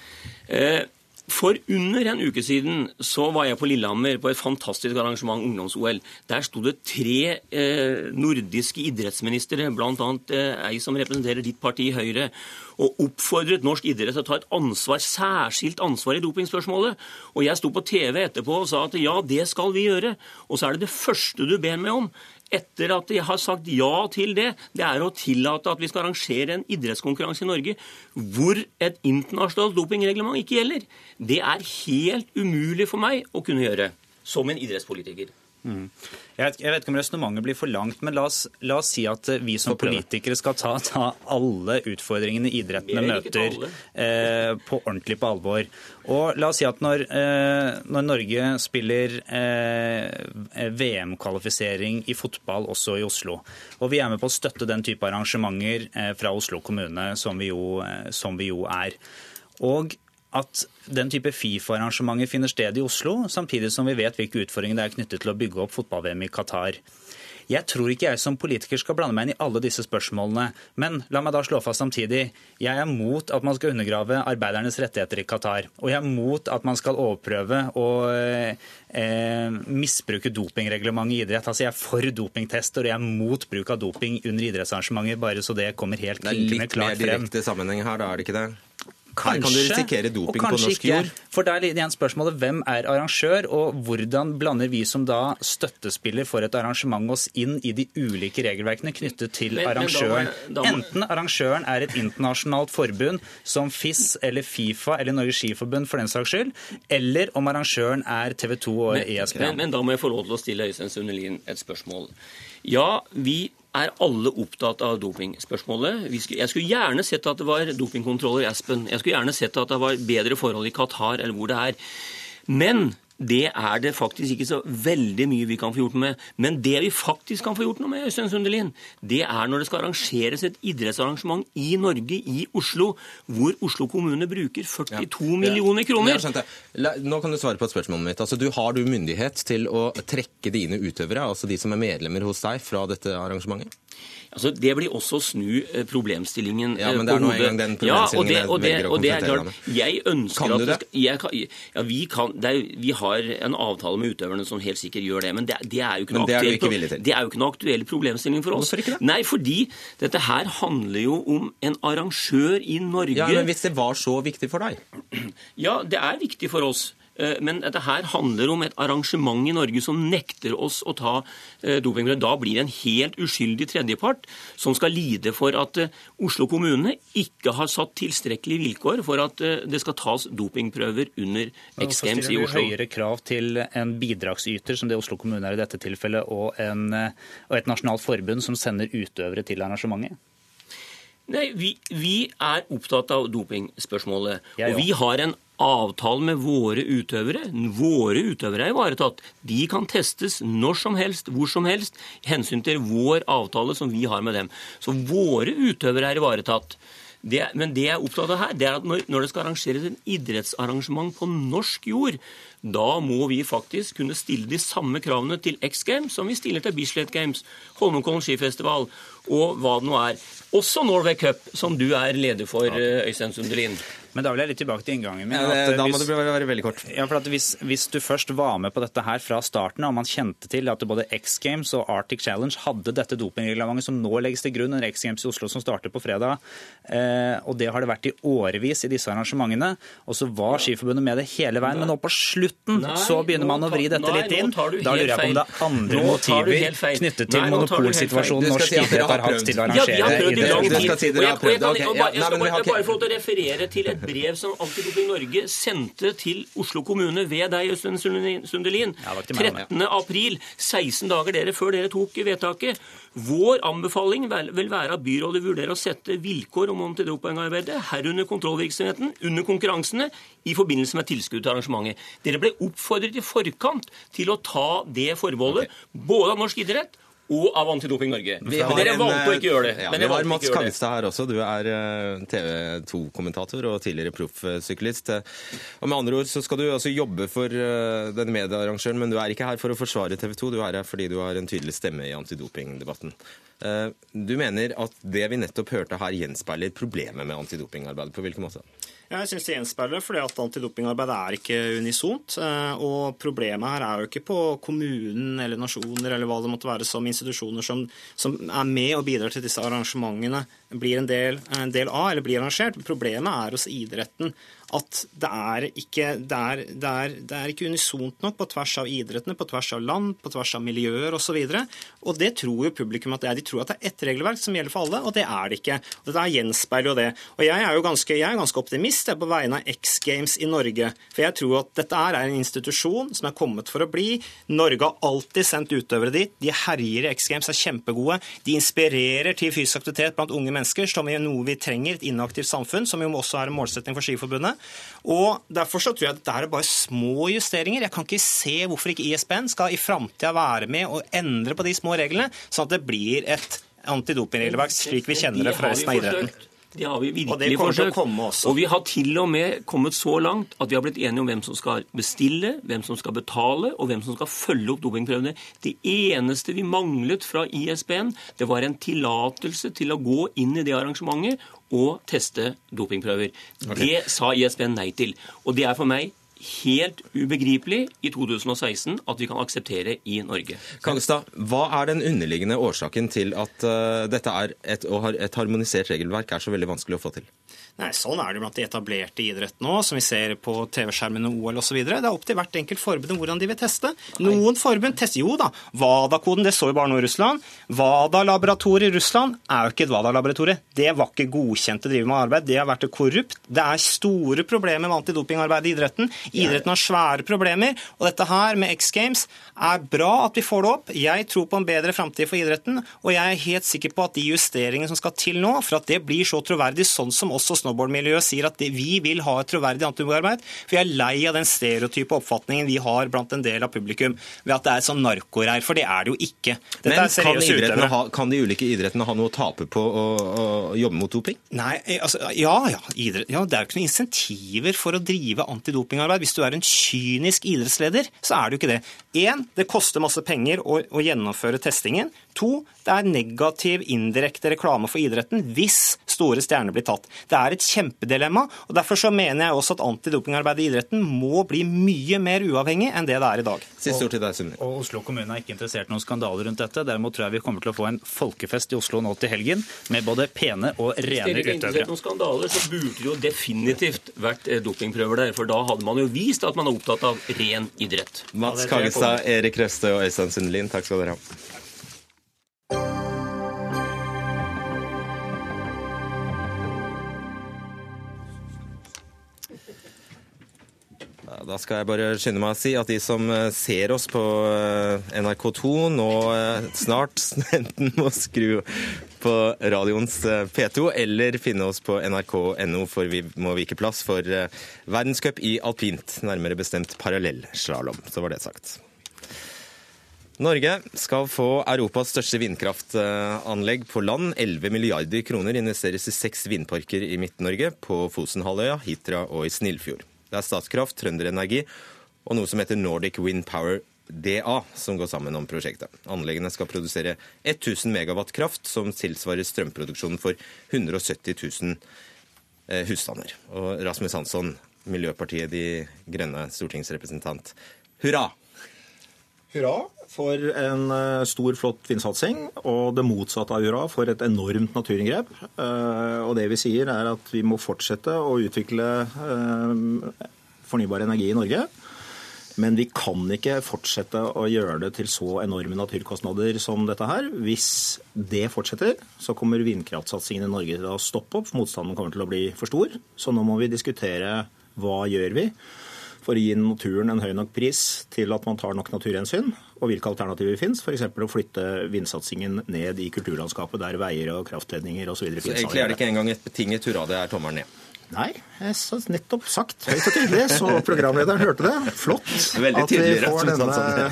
Uh, for under en uke siden så var jeg på Lillehammer på et fantastisk arrangement, ungdoms-OL. Der sto det tre eh, nordiske idrettsministre, bl.a. Eh, ei som representerer ditt parti, Høyre, og oppfordret norsk idrett til å ta et ansvar, særskilt ansvar i dopingspørsmålet. Og jeg sto på TV etterpå og sa at ja, det skal vi gjøre. Og så er det det første du ber meg om, etter at de har sagt ja til det, det er å tillate at vi skal arrangere en idrettskonkurranse i Norge hvor et internasjonalt dopingreglement ikke gjelder. Det er helt umulig for meg å kunne gjøre som en idrettspolitiker. Mm. Jeg, vet, jeg, vet, ikke om resonnementet blir for langt, men la oss, la oss, si at eh, vi som politikere skal ta, ta alle utfordringene idrettene møter eh, på ordentlig på alvor. Og la oss si at når, eh, når Norge spiller eh, VM-kvalifisering i fotball også i Oslo, og vi er med på å støtte den type arrangementer eh, fra Oslo kommune, som vi jo, eh, som vi jo er. Og at den type Fifa-arrangementer finner sted i Oslo, samtidig som vi vet hvilke utfordringer det er knyttet til å bygge opp fotball-VM i Qatar. Jeg tror ikke jeg som politiker skal blande meg inn i alle disse spørsmålene. Men la meg da slå fast samtidig. Jeg er mot at man skal undergrave arbeidernes rettigheter i Qatar. Og jeg er mot at man skal overprøve og eh, misbruke dopingreglementet i idrett. Altså Jeg er for dopingtester, og jeg er mot bruk av doping under idrettsarrangementer, bare så det kommer helt klinkende klart frem. Det er litt mer direkte sammenheng her, da er det ikke det? Kanskje, Her kan du risikere doping på norsk ikke. jord. For der er igjen spørsmålet hvem er arrangør, og hvordan blander vi som da støttespiller for et arrangement oss inn i de ulike regelverkene knyttet til men, arrangøren. Men da da. Enten arrangøren er et internasjonalt forbund som FIS eller Fifa eller Norges Skiforbund for den saks skyld, eller om arrangøren er TV 2 og ESPN. Men, men, da må jeg få lov til å stille Øystein Sundelin et spørsmål. Ja, vi er alle opptatt av dopingspørsmålet. Jeg skulle gjerne sett at det var dopingkontroller i Aspen. Jeg skulle gjerne sett at det var bedre forhold i Qatar eller hvor det er. Men det er det faktisk ikke så veldig mye vi kan få gjort noe med. Men det vi faktisk kan få gjort noe med, Øystein Sundelin, det er når det skal arrangeres et idrettsarrangement i Norge, i Oslo, hvor Oslo kommune bruker 42 ja. millioner kroner. Nå kan du svare på et spørsmål mitt. Altså, du Har du myndighet til å trekke dine utøvere, altså de som er medlemmer hos deg, fra dette arrangementet? Altså, Det blir også å snu eh, problemstillingen ja, men det er nå engang Den problemstillingen ja, og det, og det, og det er klart, jeg ønsker kan du det? Skal, jeg, kan, ja, vi, kan, er, vi, har en avtale med utøverne som helt sikkert gjør det, men det, det er jo ikke noe det aktuell, det er jo ikke noe aktuell problemstilling for oss. Hvorfor ikke det? Nei, fordi dette her handler jo om en arrangør i Norge Ja, men Hvis det var så viktig for deg? <clears throat> Ja, det er viktig for oss. Eh, men dette her handler om et arrangement i Norge som nekter oss å ta eh, dopingprøver. Da blir det en helt uskyldig tredjepart som skal lide for at eh, Oslo kommune ikke har satt tilstrekkelige vilkår for at det skal tas dopingprøver under X Games i Oslo. Hvorfor høyere krav til en bidragsyter, som det Oslo kommune er i dette tilfellet, og, en, og et nasjonalt forbund som sender utøvere til arrangementet? Nei, vi, vi, er opptatt av dopingspørsmålet. Og vi har en avtale med våre utøvere. Våre utøvere er ivaretatt. De kan testes når som helst, hvor som helst, hensyn til vår avtale som vi har med dem. Så våre utøvere er ivaretatt. Det, men det jeg er opptatt av her, det er at når, når det skal arrangeres en idrettsarrangement på norsk jord, da må vi faktisk kunne stille de samme kravene til X Games som vi stiller til Bislett Games, Holmenkollen skifestival og hva det nå er. Også Norway Cup, som du er leder for, Øystein Sundelin. Men da vil jeg litt tilbake til inngangen min. Ja, da må hvis, det være veldig kort. Ja, for hvis, hvis, du først var med på dette her fra starten og man kjente til at både X Games og Arctic Challenge hadde dette dopingreglementet som nå legges til grunn under X Games i Oslo som starter på fredag, eh, og det har det vært i årevis i disse arrangementene, og så var Skiforbundet med det hele veien, men nå på slutten nei, så begynner man å vri dette nei, litt inn. Da lurer jeg på om det er andre motiver knyttet til monopolsituasjonen norsk idrett har hatt til å arrangere ja, vi har prøvd i lang tid. Og jeg, kan bare få lov til å referere til et brev som Antidoping Norge sendte til Oslo kommune ved deg, Øystein Sundelin, 13. april, 16 dager dere før dere tok vedtaket. Vår anbefaling vil være at byrådet vurderer å sette vilkår om antidopingarbeidet, herunder kontrollvirksomheten, under konkurransene i forbindelse med tilskudd til arrangementet. Dere ble oppfordret i forkant til å ta det forbeholdet, både av norsk idrett og av Antidoping Norge. Men dere valgte å ikke gjøre det. Ja, vi har Mats Kangstad her også. Du er eh, TV 2-kommentator og tidligere proffsyklist. Og med andre ord så skal du altså jobbe for eh, denne mediearrangøren, men du er ikke her for å forsvare TV 2, du er her fordi du har en tydelig stemme i antidopingdebatten. Eh, du mener at det vi nettopp hørte her, gjenspeiler problemet med antidopingarbeidet. På hvilken måte? Jeg syns det gjenspeiler fordi at antidopingarbeidet er ikke unisont. Og problemet her er jo ikke på kommunen eller nasjoner eller hva det måtte være som institusjoner som, som er med og bidrar til disse arrangementene, blir en del, en del av eller blir arrangert. Problemet er hos idretten at det er ikke, det er, det er, det er ikke unisont nok på tvers av idrettene, på tvers av land, på tvers av miljøer osv. Og, så og det tror jo publikum at det er. De tror at det er ett regelverk som gjelder for alle, og det er det ikke. Og Det der gjenspeiler jo det. Og jeg er jo ganske, jeg er ganske optimist jeg, på vegne av X Games i Norge. For jeg tror at dette er en institusjon som er kommet for å bli. Norge har alltid sendt utøvere dit. De herjer i X Games, er kjempegode. De inspirerer til fysisk aktivitet blant unge mennesker, som er noe vi trenger et inaktivt samfunn, som jo også er en målsetting for Skiforbundet. Og Derfor så tror jeg at dette er bare små justeringer. Jeg kan ikke se hvorfor ikke ISBN skal i framtida være med og endre på de små reglene, sånn at det blir et antidopingregelverk slik vi kjenner det fra resten av idretten. Det har vi virkelig forsøkt. Og vi har til og med kommet så langt at vi har blitt enige om hvem som skal bestille, hvem som skal betale, og hvem som skal følge opp dopingprøvene. Det eneste vi manglet fra ISBN, det var en tillatelse til å gå inn i det arrangementet og teste dopingprøver. Okay. Det sa ISB nei til. Og det er for meg helt ubegripelig i 2016 at vi kan akseptere i Norge. Kangstad, hva er den underliggende årsaken til at uh, dette er et, et harmonisert regelverk er så veldig vanskelig å få til? Nei, Sånn er det blant de etablerte idrettene òg, som vi ser på TV-skjermene OL osv. Det er opp til hvert enkelt forbund hvordan de vil teste. Noen forbund tester jo da. WADA-koden, det så jo bare nå i Russland. WADA-laboratoriet i Russland er jo ikke et WADA-laboratorie. Det var ikke godkjent å drive med arbeid. Det har vært korrupt. Det er store problemer med antidopingarbeid i idretten. Idretten har svære problemer. Og dette her med X Games er bra at vi får det opp. Jeg tror på en bedre framtid for idretten, og jeg er helt sikker på at de justeringene som skal til nå, for at det blir så troverdig, sånn som også snowboardmiljøet sier at vi vil ha et troverdig antidoparbeid. For vi er lei av den stereotype oppfatningen vi har blant en del av publikum ved at det er sånn narkoreir, for det er det jo ikke. Dette Men kan, ha, kan de ulike idrettene ha noe å tape på å, å jobbe mot doping? Nei, eh, altså, ja, ja, idrett, ja, det er jo ikke noen insentiver for å drive antidopingarbeid. Hvis du er en kynisk idrettsleder, så er det jo ikke det. Én, det koster masse penger å, å gjennomføre testingen. To, det er negativ indirekte reklame for idretten hvis store stjerner blir tatt. Det er et kjempedilemma, og derfor så mener jeg også at antidopingarbeidet i idretten må bli mye mer uavhengig enn det det er i dag. Siste ord til deg, Sundli. Og Oslo kommune er ikke interessert i noen skandaler rundt dette. Derimot tror jeg vi kommer til å få en folkefest i Oslo nå til helgen med både pene og Hvis rene dere ikke er interessert i noen skandaler, så burde det jo definitivt vært eh, dopingprøver der. For da hadde man jo vist at man er opptatt av ren idrett. Mats Kagestad, Erik Røste og Øystein Sundelin, takk skal dere ha. Da skal jeg bare skynde meg å si at de som eh, ser oss på eh, NRK2 nå eh, snart <laughs> enten må skru på radioens eh, P2 eller finne oss på nrk.no, for vi må vike plass for verdenscup i alpint, nærmere bestemt parallellslalåm. Så var det sagt. Norge skal få Europas største vindkraftanlegg på land. 11 milliarder kroner investeres i seks vindparker i Midt-Norge, på Fosenhalvøya, Hitra og i Snillfjord. Det er Statkraft, Trønderenergi og noe som heter Nordic Wind Power DA, som går sammen om prosjektet. Anleggene skal produsere 1000 megawatt kraft, som tilsvarer strømproduksjonen for 170 000 eh, husstander. Og Rasmus Hansson, Miljøpartiet De Grønne stortingsrepresentant. Hurra! Hurra for en eh, stor, flott vindsatsing, og det motsatte av hurra for et enormt naturinngrep. Eh, Og det vi sier er at vi må fortsette å utvikle eh, fornybar energi i Norge. Men vi kan ikke fortsette å gjøre det til så enorme naturkostnader som dette her. Hvis det fortsetter, så kommer vindkraftsatsingen i Norge til å stoppe opp. Motstanden kommer til å bli for stor. Så nå må vi diskutere hva gjør vi for å gi naturen en høy nok pris til at man tar nok naturhensyn, og hvilke alternativer finnes. F.eks. å flytte vindsatsingen ned i kulturlandskapet der veier og kraftledninger osv. Så egentlig er det ikke engang et betinget hurra, det er tommelen ned. Nei, jeg har nettopp sagt høyt og tydelig, så programlederen hørte det. Flott at vi, får denne,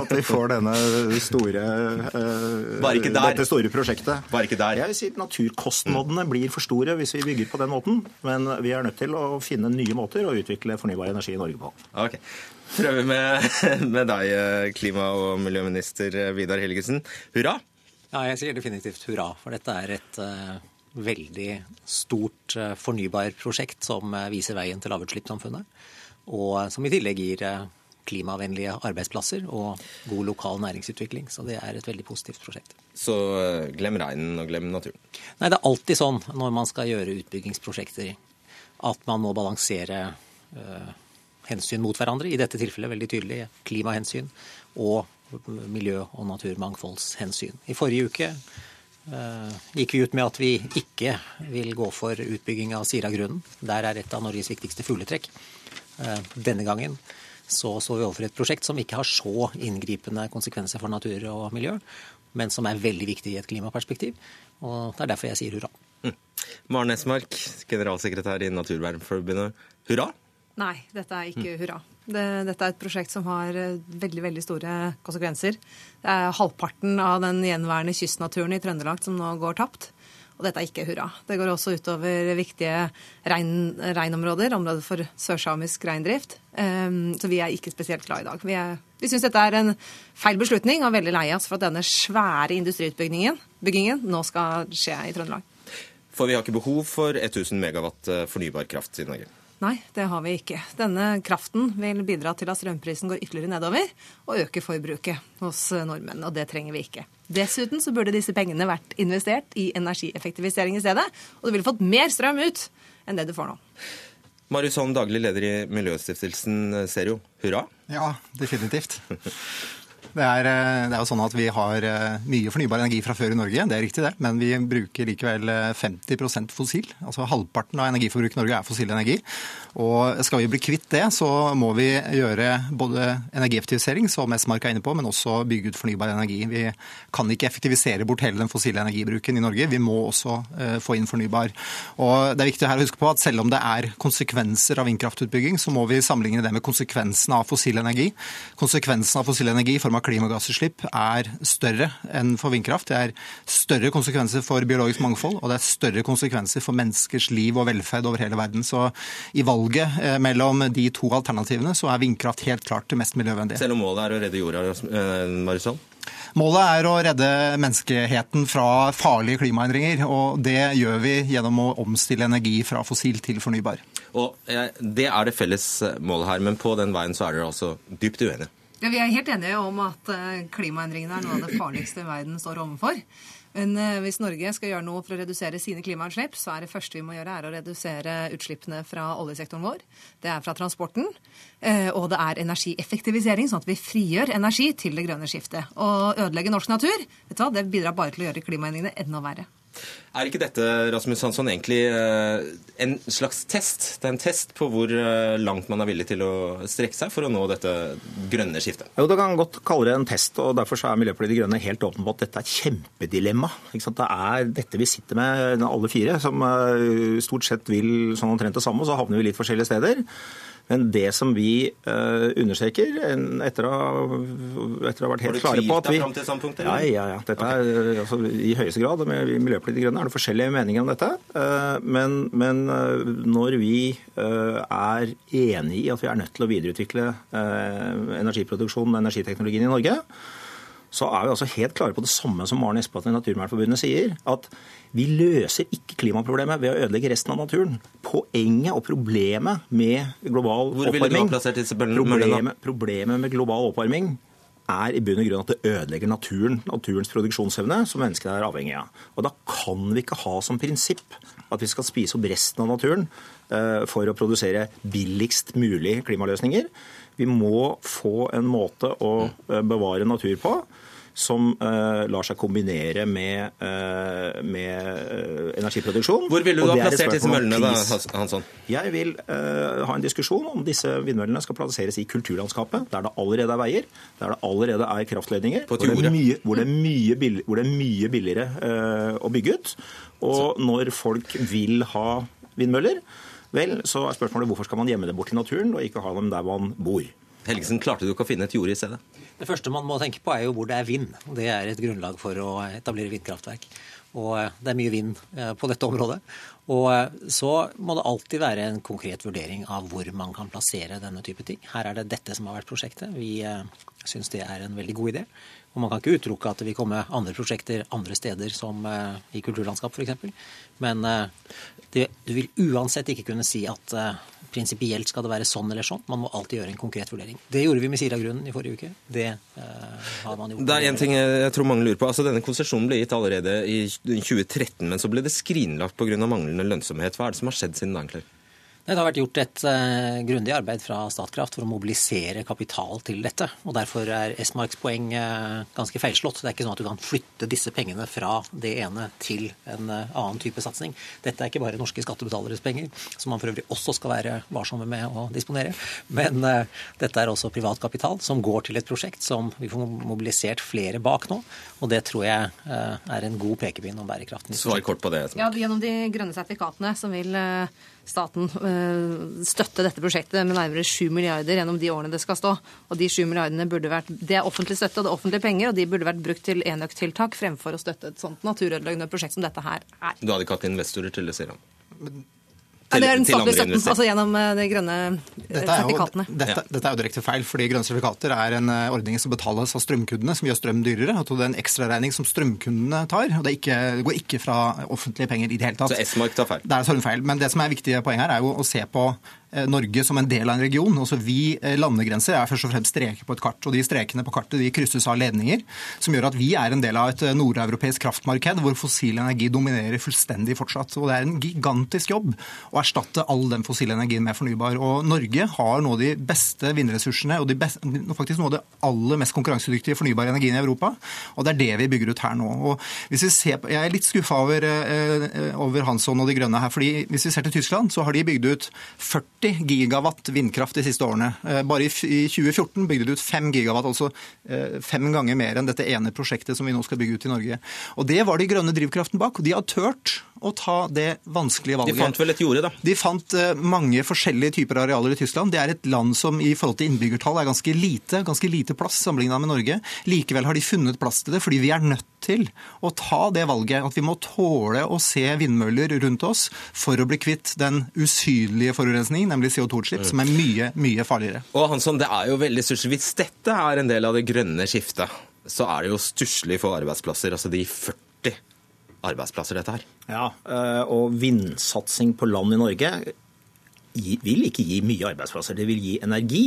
at vi får denne store, eh, Bare ikke der. dette store prosjektet. Bare ikke der. Jeg vil si at Naturkostnadene blir for store hvis vi bygger på den måten, men vi er nødt til å finne nye måter å utvikle fornybar energi i Norge på. Ok. Prøver med, med deg, eh, klima- og miljøminister Vidar Helgesen. Hurra! Ja, jeg sier definitivt hurra, for dette er et eh, veldig stort uh, fornybarprosjekt som eh, viser veien til lavutslippssamfunnet, og eh, som i tillegg gir eh, klimavennlige arbeidsplasser og god lokal næringsutvikling. Så det er et veldig positivt prosjekt. Så eh, glem regnen og glem naturen. Nei, det er alltid sånn når man skal gjøre utbyggingsprosjekter at man må balansere øh, hensyn mot hverandre. I dette tilfellet veldig tydelig klimahensyn og miljø- og naturmangfoldshensyn. I forrige uke eh, gikk vi ut med at vi ikke vil gå for utbygging av Siragrunnen. Der er et av Norges viktigste fugletrekk. Eh, denne gangen så står vi overfor et prosjekt som ikke har så inngripende konsekvenser for natur og miljø, men som er veldig viktig i et klimaperspektiv. Og det er derfor jeg sier hurra. Maren Esmark, generalsekretær i Naturvernforbundet. Hurra! Nei, dette er ikke hurra. Det, dette er et prosjekt som har eh, veldig veldig store konsekvenser. Det er halvparten av den gjenværende kystnaturen i Trøndelag som nå går tapt. Og dette er ikke hurra. Det går også utover viktige rein, reinområder, områder for sørsamisk reindrift. Um, så vi er ikke spesielt glad i dag. Vi, er- vi syns dette er en feil beslutning og veldig lei oss for at denne svære industriutbyggingen nå skal skje i Trøndelag. For vi har ikke behov for 1000 megawatt eh, fornybar kraft i Norge. Nei, det har vi ikke. Denne kraften vil bidra til at strømprisen går ytterligere nedover og øker forbruket hos nordmenn, og det trenger vi ikke. Dessuten så burde disse pengene vært investert i energieffektivisering i stedet, og du ville fått mer strøm ut enn det du får nå. Marius Holm, daglig leder i Miljøstiftelsen Serio. Hurra? Ja, definitivt. <laughs> Det er, eh, det er, jo sånn at Vi har eh, mye fornybar energi fra før i Norge, det er riktig det, men vi bruker likevel 50 eh, fossil. Altså Halvparten av energiforbruket i Norge er fossil energi. Og Skal vi bli kvitt det, så må vi gjøre både energieffektivisering, som Esmark er inne på, men også bygge ut fornybar energi. Vi kan ikke effektivisere bort hele den fossile energibruken i Norge. Vi må også få inn fornybar. Og Det er viktig her å huske på at selv om det er konsekvenser av vindkraftutbygging, så må vi sammenligne det med konsekvensene av fossil energi. Konsekvensen av fossil energi i form av klimagassutslipp er større enn for vindkraft. Det er større konsekvenser for biologisk mangfold, og det er større konsekvenser for menneskers liv og velferd over hele verden. Så i valget eh, mellom de to alternativene så er vindkraft helt klart det mest miljøvennlige. Selv om målet er å redde jorda, eh, Marisol? Målet er å redde menneskeheten fra farlige klimaendringer, og det gjør vi gjennom å omstille energi fra fossil til fornybar. Og Det er det felles målet her, men på den veien så er dere altså dypt uenige? Ja, Vi er helt enige om at eh, klimaendringene er noe av det farligste verden står overfor. Men eh, hvis Norge skal gjøre noe for å redusere sine klimautslipp, så er det første vi må gjøre, er å redusere utslippene fra oljesektoren vår. Det er fra transporten. Eh, og det er energieffektivisering, sånn at vi frigjør energi til det grønne skiftet. Å ødelegge norsk natur, vet du hva, det bidrar bare til å gjøre klimaendringene enda verre. Er ikke dette Rasmus Hansson, egentlig eh, en slags test? Det er en test på hvor eh, langt man er villig til å strekke seg for å nå dette grønne skiftet? Jo, Det kan godt kalle det en test, og derfor er Miljøpartiet De Grønne helt åpen på at dette er et kjempedilemma. Det er dette vi sitter med, alle fire, som eh, stort sett vil sånn omtrent det samme, så havner vi litt forskjellige steder. Men det som vi uh, understreker, etter å, etter å, ha vært helt klare på at vi Har du tvilt deg fram til Ja, ja, ja. Dette er altså, I høyeste grad. Med Miljøpartiet De Grønne er det forskjellige meninger om dette. Uh, men, men når vi er enig i at vi er nødt til å videreutvikle energiproduksjonen og energiteknologien i Norge, så er vi altså helt klare på det samme som Maren Espeland i Naturvernforbundet sier. At vi løser ikke klimaproblemet ved å ødelegge resten av naturen. Poenget og problemet med global Hvor oppvarming problemet, problemet med global oppvarming er i bunn og grunn at det ødelegger naturen, naturens produksjonsevne, som menneskene er avhengig av. Og Da kan vi ikke ha som prinsipp at vi skal spise opp resten av naturen uh, for å produsere billigst mulig klimaløsninger. Vi må få en måte å uh, bevare natur på som uh, lar seg kombinere med, uh, med uh, energiproduksjon. Hvor ville du ha plassert disse møllene, da, Hansson? Jeg vil ha en diskusjon om disse vindmøllene skal plasseres i kulturlandskapet, der det allerede er veier, der det allerede er kraftledninger, hvor det er, mye, hvor, det mye billig, hvor det er mye, billigere å bygge ut. Og når folk vil ha vindmøller, vel, så er spørsmålet hvorfor skal man gjemme dem bort i naturen og ikke ha dem der man bor. Helgesen, klarte du ikke å finne et jorde i stedet? Det første man må tenke på, er jo hvor det er vind. Det er et grunnlag for å etablere vindkraftverk. Og eh, det er mye vind eh, på dette området. Og eh, så må det alltid være en konkret vurdering av hvor man kan plassere denne type ting. Her er det dette som har vært prosjektet. Vi syns det er en veldig god idé. Og man kan ikke utelukke at det vil komme andre prosjekter andre steder, som i kulturlandskap f.eks. Men det, du vil uansett ikke kunne si at prinsipielt skal det være sånn eller sånn. Man må alltid gjøre en konkret vurdering. Det gjorde vi med Siragrunnen i forrige uke. Det uh, har man gjort. Det er en ting jeg tror mange lurer på. Altså, denne konsesjonen ble gitt allerede i 2013, men så ble det skrinlagt pga. manglende lønnsomhet. Hva er det som har skjedd siden da, egentlig? Det har vært gjort et uh, grundig arbeid fra Statkraft for å mobilisere kapital til dette. og Derfor er Esmarks poeng uh, ganske feilslått. Det er ikke sånn at du kan flytte disse pengene fra det ene til en uh, annen type satsing. Dette er ikke bare norske skattebetaleres penger, som man for øvrig også skal være varsomme med å disponere. Men dette er også privat kapital som går til et prosjekt som vi får mobilisert flere bak nå. Og det tror jeg er en god pekepinn om bærekraften. Svar kort på det. Ja, Gjennom de grønne sertifikatene som vil staten eh, støtte dette prosjektet med nærmere 7 milliarder gjennom de årene det skal stå. Og de 7 milliardene burde vært, Det er offentlig støtte og det er offentlige penger, og de burde vært brukt til enøktiltak fremfor å støtte et sånt naturødeleggende prosjekt som dette her er. Du hadde ikke hatt investorer til det, sier han? Til, det er den statlige støtten, altså gjennom eh, de grønne eh, dette sertifikatene. Jo, dette, dette, er jo direkte feil, fordi grønne sertifikater er en eh, ordning som betales av strømkundene, som gjør strøm dyrere. Og det er en ekstraregning som strømkundene tar, og det, ikke, det, går ikke fra offentlige penger i det hele tatt. Så S-mark tar feil? Det er en feil. Men det som er viktige poeng her, er jo å se på Norge som en del av en region. Altså Vi eh, landegrenser er først og fremst streker på et kart. og De strekene på kartet de krysses av ledninger, som gjør at vi er en del av et eh, nordeuropeisk kraftmarked hvor fossil energi dominerer fullstendig fortsatt. Og Det er en gigantisk jobb å erstatte all den fossile energien med fornybar. Og Norge har nå de beste vindressursene og beste, faktisk noe av det aller mest konkurransedyktige fornybare energien i Europa. Og det er det vi bygger ut her nå. Og hvis vi ser på, Jeg er litt skuffa over, eh, over Hansson og De Grønne her. fordi Hvis vi ser til Tyskland, så har de bygd ut 40 gigawatt vindkraft de siste årene. Eh, Bare i 2014 bygde de ut 5 gigawatt, altså eh, fem ganger mer enn dette ene prosjektet som vi nå skal bygge ut i Norge. Og Det var de grønne drivkraften bak. og De har turt å ta det vanskelige valget. De fant vel et jorde, da? De fant eh, mange forskjellige typer arealer i Tyskland. Det er et land som i forhold til innbyggertall er ganske lite, ganske lite plass sammenlignet med Norge. Likevel har de funnet plass til det, fordi vi er nødt til å ta det valget. At vi må tåle å se vindmøller rundt oss for å bli kvitt den usynlige forurensningen, nemlig CO2-utslipp, som er mye, mye farligere. Og Hansson, det er jo veldig stusslig. Hvis dette er en del av det grønne skiftet, så er det jo stusslig for arbeidsplasser. Altså de 40 arbeidsplasser dette her. Ja, eh, og vindsatsing på land i Norge vil ikke gi mye arbeidsplasser. Det vil gi energi.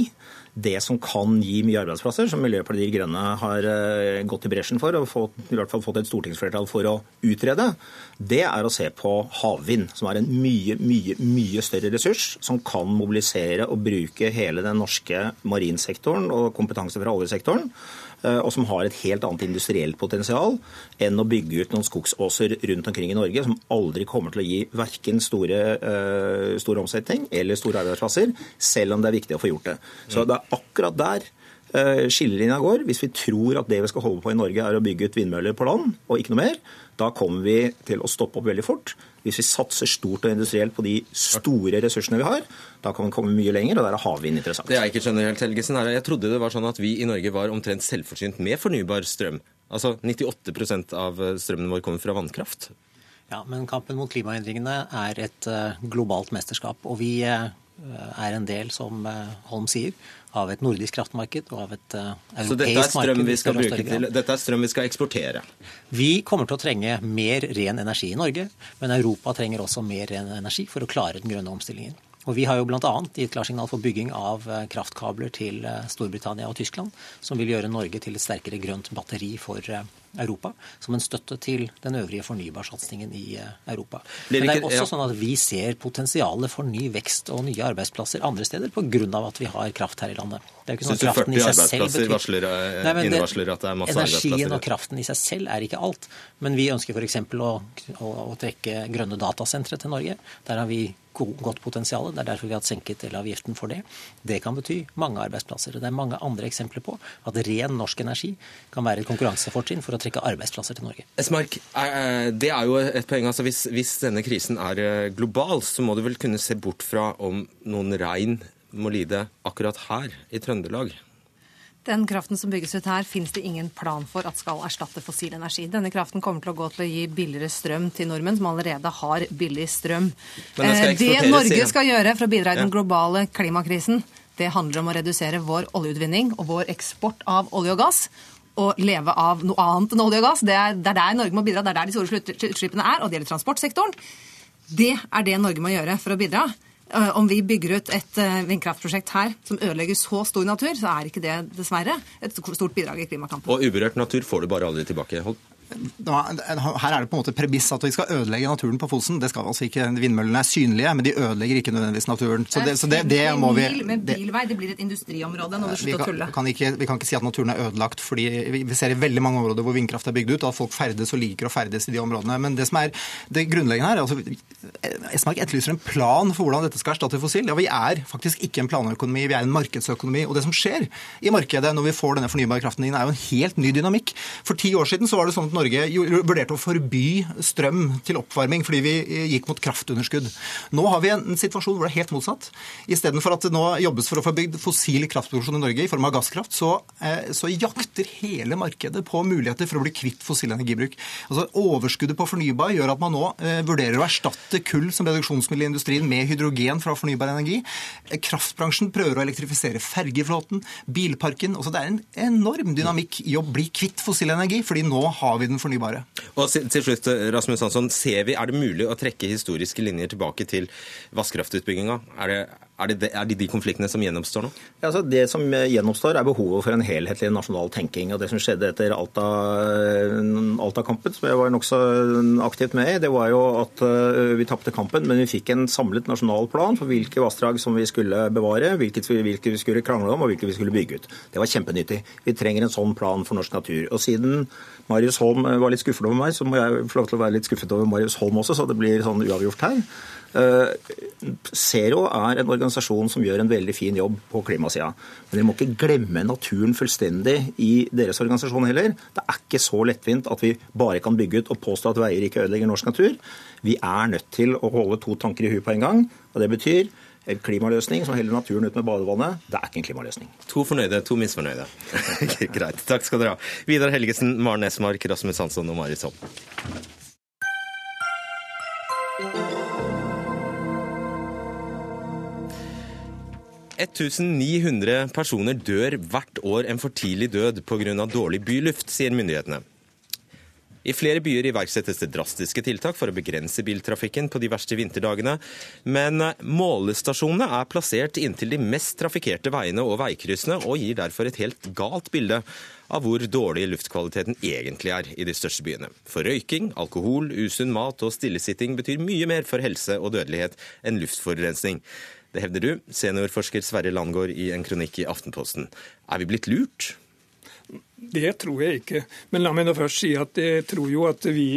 Det som kan gi mye arbeidsplasser, som Miljøpartiet De Grønne har eh, gått i bresjen for og fått, i hvert fall fått et stortingsflertall for å utrede, det er å se på havvind, som er en mye, mye, mye større ressurs, som kan mobilisere og bruke hele den norske marinsektoren og kompetanse fra oljesektoren og som har et helt annet industrielt potensial enn å bygge ut noen skogsåser rundt omkring i Norge, som aldri kommer til å gi verken store, eh, stor omsetning eller store arbeidsplasser, selv om det er viktig å få gjort det. Så det er akkurat der eh, skillelinja går. Hvis vi tror at det vi skal holde på i Norge er å bygge ut vindmøller på land, og ikke noe mer, da kommer vi til å stoppe opp veldig fort. Hvis vi satser stort og industrielt på de store ressursene vi har, da kan vi komme mye lenger, og der er havvind interessant. Det jeg ikke skjønner helt, Helgesen, er jeg trodde det var sånn at vi i Norge var omtrent selvforsynt med fornybar strøm. Altså 98% av strømmen vår kommer fra vannkraft. Ja, men kampen mot klimaendringene er et eh, globalt mesterskap. Og vi eh, er en del, som eh, Holm sier, av et nordisk kraftmarked og av et uh, Så dette er europeisk strøm marked. vi skal bruke til. Dette er strøm vi skal eksportere. Vi kommer til å trenge mer ren energi i Norge, men Europa trenger også mer ren energi for å klare den grønne omstillingen. Og Vi har jo bl.a. gitt klarsignal for bygging av eh, kraftkabler til eh, Storbritannia og Tyskland, som vil gjøre Norge til et sterkere grønt batteri for eh, Europa, som en støtte til den øvrige fornybarsatsingen i Europa. Men det er også sånn at vi ser potensialet for ny vekst og nye arbeidsplasser andre steder pga. at vi har kraft her i landet. Det er jo ikke sånn kraften i seg selv betyr- varsler, Nei, det- at det er masse Energien arbeidsplasser? og kraften i seg selv er ikke alt. Men vi ønsker f.eks. Å, å, å trekke grønne datasentre til Norge. Der har vi godt potensial. Det er derfor vi har senket elavgiften for det. Det kan bety mange arbeidsplasser. Det er mange andre eksempler på at ren norsk energi kan være et konkurransefortrinn for å trekke arbeidsplasser til Norge. Esmark, eh, det er jo et poeng. altså hvis, hvis denne krisen er eh, global, så må du vel kunne se bort fra om noen rein må lide akkurat her i Trøndelag. Den kraften som bygges ut her, finnes det ingen plan for at skal erstatte fossil energi. Denne kraften kommer til å gå til å gi billigere strøm til nordmenn som allerede har billig strøm. Eh, Det Norge skal gjøre for å bidra i den globale klimakrisen, det handler om å redusere vår oljeutvinning og vår eksport av olje og gass. Å leve av noe annet enn olje og gass. Det er, det er der Norge må bidra, det er der de store utslippene er, og det gjelder transportsektoren. Det er det Norge må gjøre for å bidra. Eh, Om vi bygger ut et eh, vindkraftprosjekt her som ødelegger så stor natur, så er ikke det dessverre et stort bidrag i klimakampen. Og uberørt natur får du bare aldri tilbake. Her er det på en måte premiss at vi skal ødelegge naturen på Fosen. Det skal vi altså ikke. Vindmøllene er synlige, men de ødelegger ikke nødvendigvis naturen. Så det, så det, det må vi med det- bilvei, det blir et industriområde når du slutter å tulle. kan ikke, vi kan ikke si at naturen er ødelagt, fordi vi vi ser i veldig mange områder hvor vindkraft er bygd ut, at folk ferdes og liker å ferdes i de områdene. Men det som er det grunnleggende her, altså Esmark etterlyser en plan for hvordan dette skal erstatte fossil. Ja, vi er faktisk ikke en planøkonomi, vi er en markedsøkonomi. Og det som skjer i markedet når vi får denne fornybare kraften inn, er jo en helt ny dynamikk. For ti år siden så var det sånn at Norge vurderte å forby strøm til oppvarming fordi vi eh, gikk mot kraftunderskudd. Nå har vi en, situasjon hvor det er helt motsatt. Istedenfor at det nå jobbes for å få bygd fossil kraftproduksjon i Norge i form av gasskraft, så, eh, så jakter hele markedet på muligheter for å bli kvitt fossil energibruk. Altså Overskuddet på fornybar gjør at man nå eh, vurderer å erstatte kull som reduksjonsmiddel i industrien med hydrogen fra fornybar energi. Kraftbransjen prøver å elektrifisere fergeflåten, bilparken. Altså Det er en enorm dynamikk i å bli kvitt fossil energi, fordi nå har vi den fornybare. Og til slutt, Rasmus Hansson, ser vi, Er det mulig å trekke historiske linjer tilbake til vannkraftutbygginga? Er det, Er det, de, er det de konfliktene som gjenoppstår nå? Ja, altså det som gjenoppstår, er behovet for en helhetlig nasjonal tenking. og Det som skjedde etter Alta-kampen, Alta som jeg var nokså aktivt med i, det var jo at eh, vi tapte kampen, men vi fikk en samlet nasjonal plan for hvilke vassdrag som vi skulle bevare, hvilke, hvilke vi skulle krangle om og hvilke vi skulle bygge ut. Det var kjempenyttig. Vi trenger en sånn plan for norsk natur. Og siden Marius Holm var litt skuffet over meg, så må jeg få lov til å være litt skuffet over Marius Holm også, så det blir sånn uavgjort her. Eh, Zero er en organisasjon som gjør en veldig fin jobb på klimasida. Men dere må ikke glemme naturen fullstendig i deres organisasjon heller. Det er ikke så lettvint at vi bare kan bygge ut og påstå at veier ikke ødelegger norsk natur. Vi er nødt til å holde to tanker i huet på en gang. og Det betyr en klimaløsning som heller naturen ut med badevannet. Det er ikke en klimaløsning. To fornøyde, to misfornøyde. <laughs> Greit. Takk skal dere ha. Vidar Helgesen, Maren Esmark, Rasmus Hansson og Marit Holm. 1900 personer dør hvert år en for tidlig død pga. dårlig byluft, sier myndighetene. I flere byer iverksettes det drastiske tiltak for å begrense biltrafikken på de verste vinterdagene, men målestasjonene er plassert inntil de mest trafikkerte veiene og veikryssene, og gir derfor et helt galt bilde av hvor dårlig luftkvaliteten egentlig er i de største byene. For røyking, alkohol, usunn mat og stillesitting betyr mye mer for helse og dødelighet enn luftforurensning. Det hevder du, seniorforsker Sverre Landgård i en kronikk i Aftenposten. Er vi blitt lurt? Det tror jeg ikke. Men la meg nå først si at jeg tror jo at vi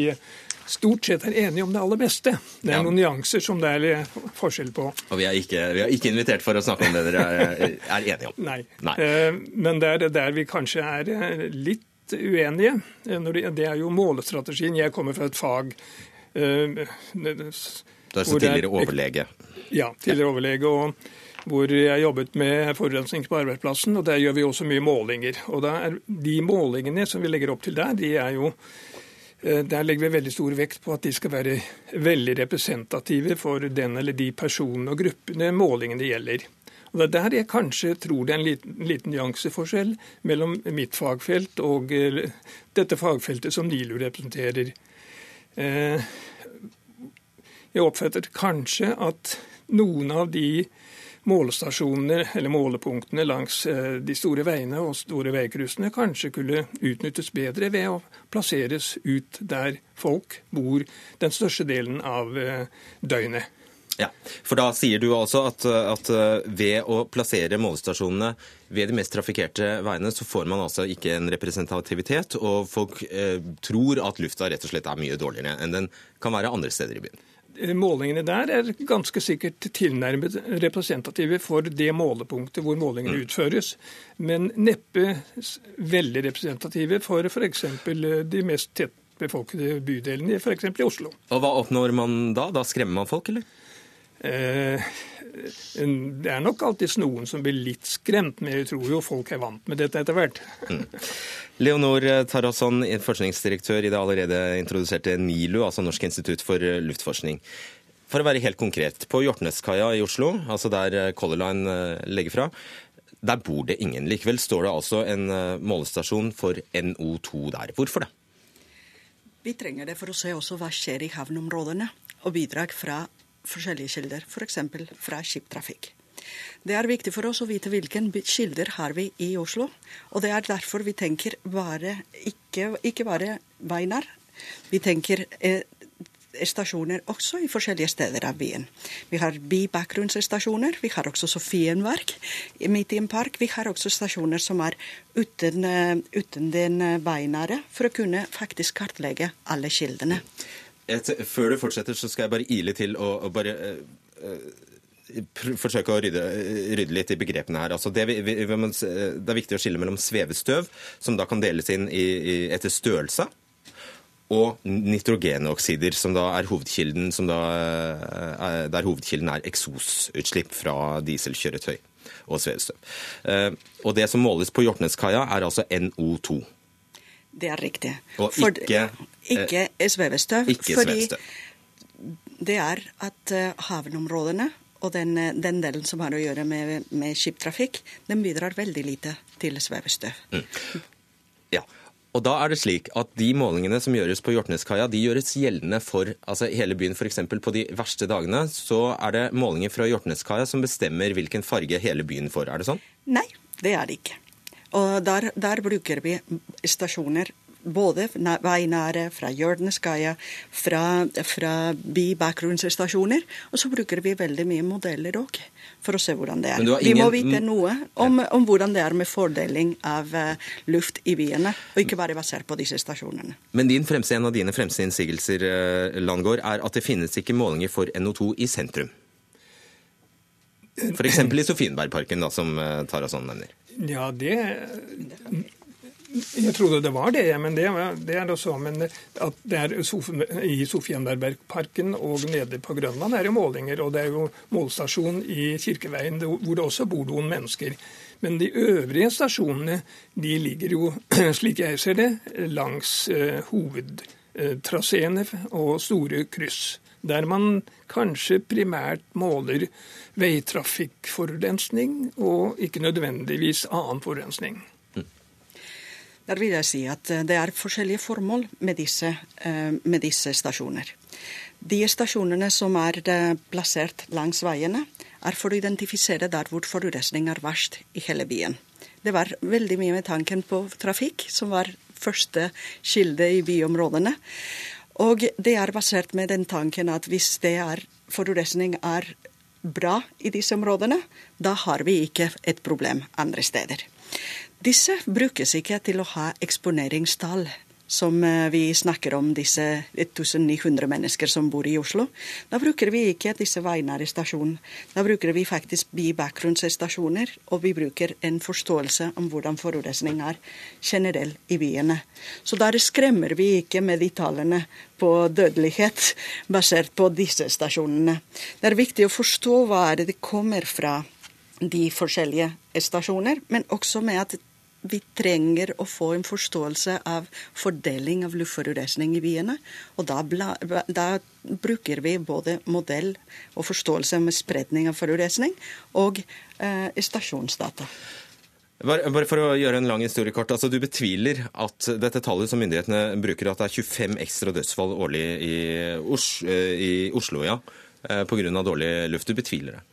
stort sett er enige om det aller beste. Det er ja. noen nyanser som det er forskjell på. Og vi er, ikke, vi er ikke invitert for å snakke om det dere er, er enige om. Nei. Nei. Eh, men det er der vi kanskje er eh, litt uenige. Eh, det er jo målestrategien. Jeg kommer fra et fag Du er altså tidligere overlege. Ja, tidligere overlege. og hvor jeg jobbet med forurensning på arbeidsplassen. og Der gjør vi også mye målinger. og der, De målingene som vi legger opp til der, de er jo eh, der legger vi veldig stor vekt på at de skal være veldig representative for den eller de personene og gruppene målingene gjelder. Og Det er der jeg kanskje tror det er en liten, liten nyanseforskjell mellom mitt fagfelt og eh, dette fagfeltet som NILU representerer. Eh, jeg oppfatter kanskje at noen av de målestasjonene eller målepunktene langs eh, de store veiene og store veikryssene kanskje kunne utnyttes bedre ved å plasseres ut der folk bor den største delen av eh, døgnet. Ja, for Da sier du altså at, at, eh, ved å plassere målestasjonene ved de mest trafikkerte veiene, så får man altså ikke en representativitet, og folk eh, tror at lufta rett og slett er mye dårligere enn den kan være andre steder i byen. Målingene der er ganske sikkert tilnærmet representative for det målepunktet hvor målingene mm. utføres, men neppe veldig representative for f.eks. Eh, de mest tettbefolkede bydelene, f.eks. i Oslo. Og Hva oppnår man da? Da skremmer man folk, eller? Eh, det er nok alltids noen som blir litt skremt, men jeg tror jo folk er vant med dette etter hvert. Mm. Leonor Tarasson, forskningsdirektør i det allerede introduserte NILU, altså Norsk institutt for luftforskning. For å være helt konkret, på Hjortneskaia i Oslo, altså der Color Line eh, legger fra, der bor det ingen. Likevel står det altså en eh, målestasjon for NO2 der. Hvorfor det? Vi trenger det for å se også hva skjer i havneområdene, og bidrag fra forskjellige kilder, f.eks. For fra skiptrafikk. Det er viktig for oss å vite hvilke kilder har vi i Oslo. Og det er derfor vi tenker bare, ikke, ikke bare Veinar. Vi tenker eh, stasjoner også i forskjellige steder av byen. Vi har bibakgrunnsstasjoner. Vi har også Sofienverk midt i en park. Vi har også stasjoner som er uten, eh, uten den veinære, for å kunne faktisk kartlegge alle kildene. Et, før du fortsetter, så skal jeg bare ile til og, og bare uh, forsøke å rydde, rydde, litt i begrepene her. Altså det, vi, vi, det, er viktig å skille mellom svevestøv, som da kan deles inn i, i, etter størrelse, og nitrogenoksider, som da er hovedkilden, da, er, der hovedkilden er eksosutslipp fra dieselkjøretøy og svevestøv. Og det som måles på Hjortneskaia, er altså NO2. Det er riktig. Og ikke, ikke svevestøv. Ikke svevestøv. det er at uh, havneområdene og den, den, delen som har å gjøre med, med skiptrafikk, den bidrar veldig lite til svevestøv. Mm. Ja, Og da er det slik at De målingene som gjøres på Hjortneskaia, de gjøres gjeldende for altså hele byen. F.eks. på de verste dagene så er det målinger fra Hjortneskaia som bestemmer hvilken farge hele byen får. Er det sånn? Nei, det er det ikke. Og der, der bruker vi stasjoner både veinære, fra Hjørneskaia, fra, fra bybakgrunnsstasjoner. Og så bruker vi veldig mye modeller òg, for å se hvordan det er. Ingen... Vi må vite noe om, om, hvordan det er med fordeling av uh, luft i byene, og ikke bare basert på disse stasjonene. Men din fremste, en av dine fremste innsigelser, uh, Landgård, er at det finnes ikke målinger for NO2 i sentrum. F.eks. i Sofienbergparken, da, som uh, Tarason nevner. Ja, det jeg trodde det var det, men det, det er det også. Men at det er i Sofienbergparken og nede på Grønland er det målinger. Og det er jo målstasjon i Kirkeveien hvor det også bor noen mennesker. Men de øvrige stasjonene de ligger jo, <clears throat> slik jeg ser det, langs eh, hovedtraseene og store kryss. Der man kanskje primært måler veitrafikkforurensning og ikke nødvendigvis annen forurensning. Der vil jeg si at eh, det er forskjellige formål med disse, eh, med disse stasjoner. De stasjonene som er eh, plassert langs veiene, er for å identifisere der hvor forurensning er verst i hele byen. Det var veldig mye med tanken på trafikk, som var første kilde i byområdene. Og det er basert med den tanken at hvis det er forurensning er bra i disse områdene, da har vi ikke et problem andre steder. Disse brukes ikke til å ha eksponeringstall, som eh, vi snakker om, disse 1900 mennesker som bor i Oslo. Da bruker vi ikke disse veinære stasjonene. Da bruker vi faktisk bybakgrunnsstasjoner, og vi bruker en forståelse om hvordan forurensning er generell i byene. Så der skremmer vi ikke med de tallene på dødelighet <laughs> basert på disse stasjonene. Det er viktig å forstå hva er det kommer fra de forskjellige stasjoner, men også med at vi trenger å få en forståelse av fordeling av luftforurensning i byene. Og da, da, bruker vi både modell og forståelse med spredning av forurensning og eh, stasjonsdata. Bare for å gjøre en lang historiekort. Altså, du betviler at dette tallet som myndighetene bruker, at det er 25 ekstra dødsfall årlig i, Os eh, i Oslo ja, eh, pga. dårlig luft. Du betviler det?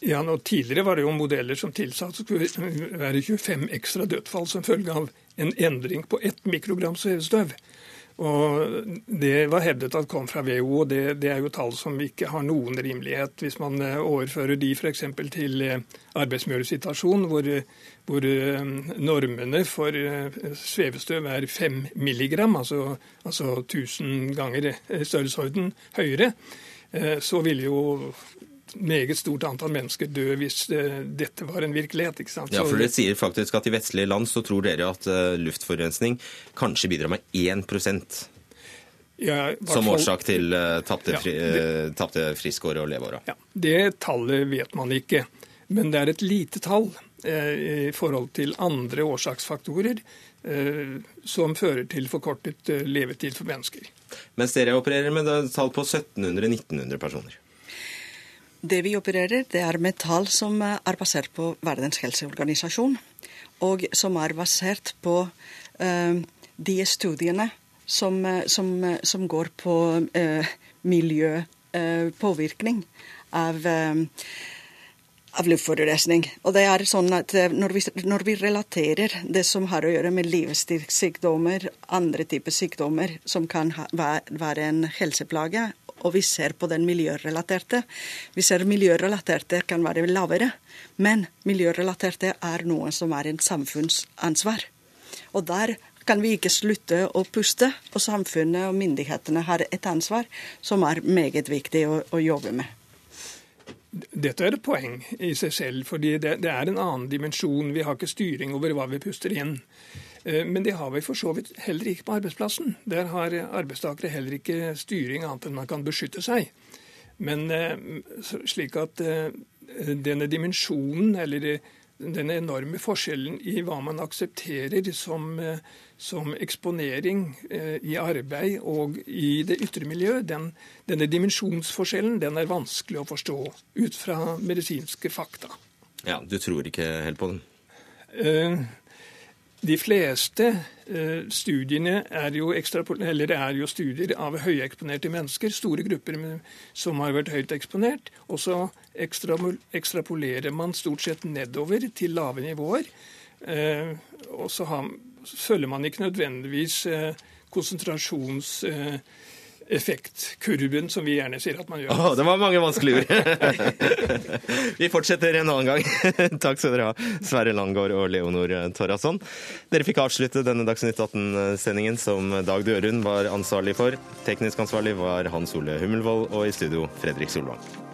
Ja, nå Tidligere var det jo modeller som tilsa at det skulle være 25 ekstra dødsfall som følge av en endring på ett mikrogram svevestøv. Og Det var hevdet at kom fra WHO, og det, det, er jo tall som ikke har noen rimelighet. Hvis man eh, overfører de f.eks. til arbeidsmiljøsituasjonen, hvor, hvor eh, normene for svevestøv er 5 milligram, altså, altså 1000 ganger størrelsesorden høyere, så ville jo meget stort antall mennesker dø hvis uh, dette var en virkelighet. ikke sant? Ja, for Dere sier faktisk at i vestlige land så tror dere at uh, luftforurensning kanskje bidrar med 1 ja, som årsak til uh, tapte, fri, friskår og leveår? Ja, det tallet vet man ikke. Men det er et lite tall i forhold til andre årsaksfaktorer som fører til forkortet levetid for mennesker. Mens dere opererer med tall på 1700-1900 personer? Det vi opererer, det er metall som er basert på Verdens helseorganisasjon, og som er basert på uh, de studiene som, som, som går på uh, miljøpåvirkning uh, av, av luftforurensning. Og det er sånn at når vi, når vi, relaterer det som har å gjøre med livsstilssykdommer, andre typer sykdommer som kan ha, være en helseplage, og vi ser på den miljørelaterte. Vi ser miljørelaterte kan være lavere, men miljørelaterte er noe som er en samfunnsansvar. Og der kan vi ikke slutte å puste, og samfunnet og myndighetene har et ansvar som er meget viktig å, å jobbe med. Dette er et poeng i seg selv, fordi det, det er en annen dimensjon. Vi har ikke styring over hva vi puster inn. Eh, men det har vi for så vidt heller ikke på arbeidsplassen. Der har arbeidstakere heller ikke styring annet enn man kan beskytte seg. Men eh, slik at eh, denne dimensjonen, eller denne enorme forskjellen i hva man aksepterer som, som eksponering i arbeid og i det ytre miljø, den, denne dimensjonsforskjellen den er vanskelig å forstå ut fra medisinske fakta. Ja, Du tror ikke helt på den? De fleste eh, studiene er jo, er jo, studier av høyeksponerte mennesker, store grupper som har vært høyt eksponert. Og så ekstrapolerer man stort sett nedover til lave nivåer. Eh, og så følger man ikke nødvendigvis eh, konsentrasjons... Effektkurven, som vi gjerne sier at man gjør. Oh, det var mange vanskelige ord. <laughs> vi fortsetter en annen gang. <laughs> Takk skal dere ha, Sverre Langgaard og Leonor Torasson. Dere fikk avslutte denne Dagsnytt 18-sendingen som Dag Dørund var ansvarlig for. Teknisk ansvarlig var Hans Ole Hummelvold, og i studio Fredrik Solvang.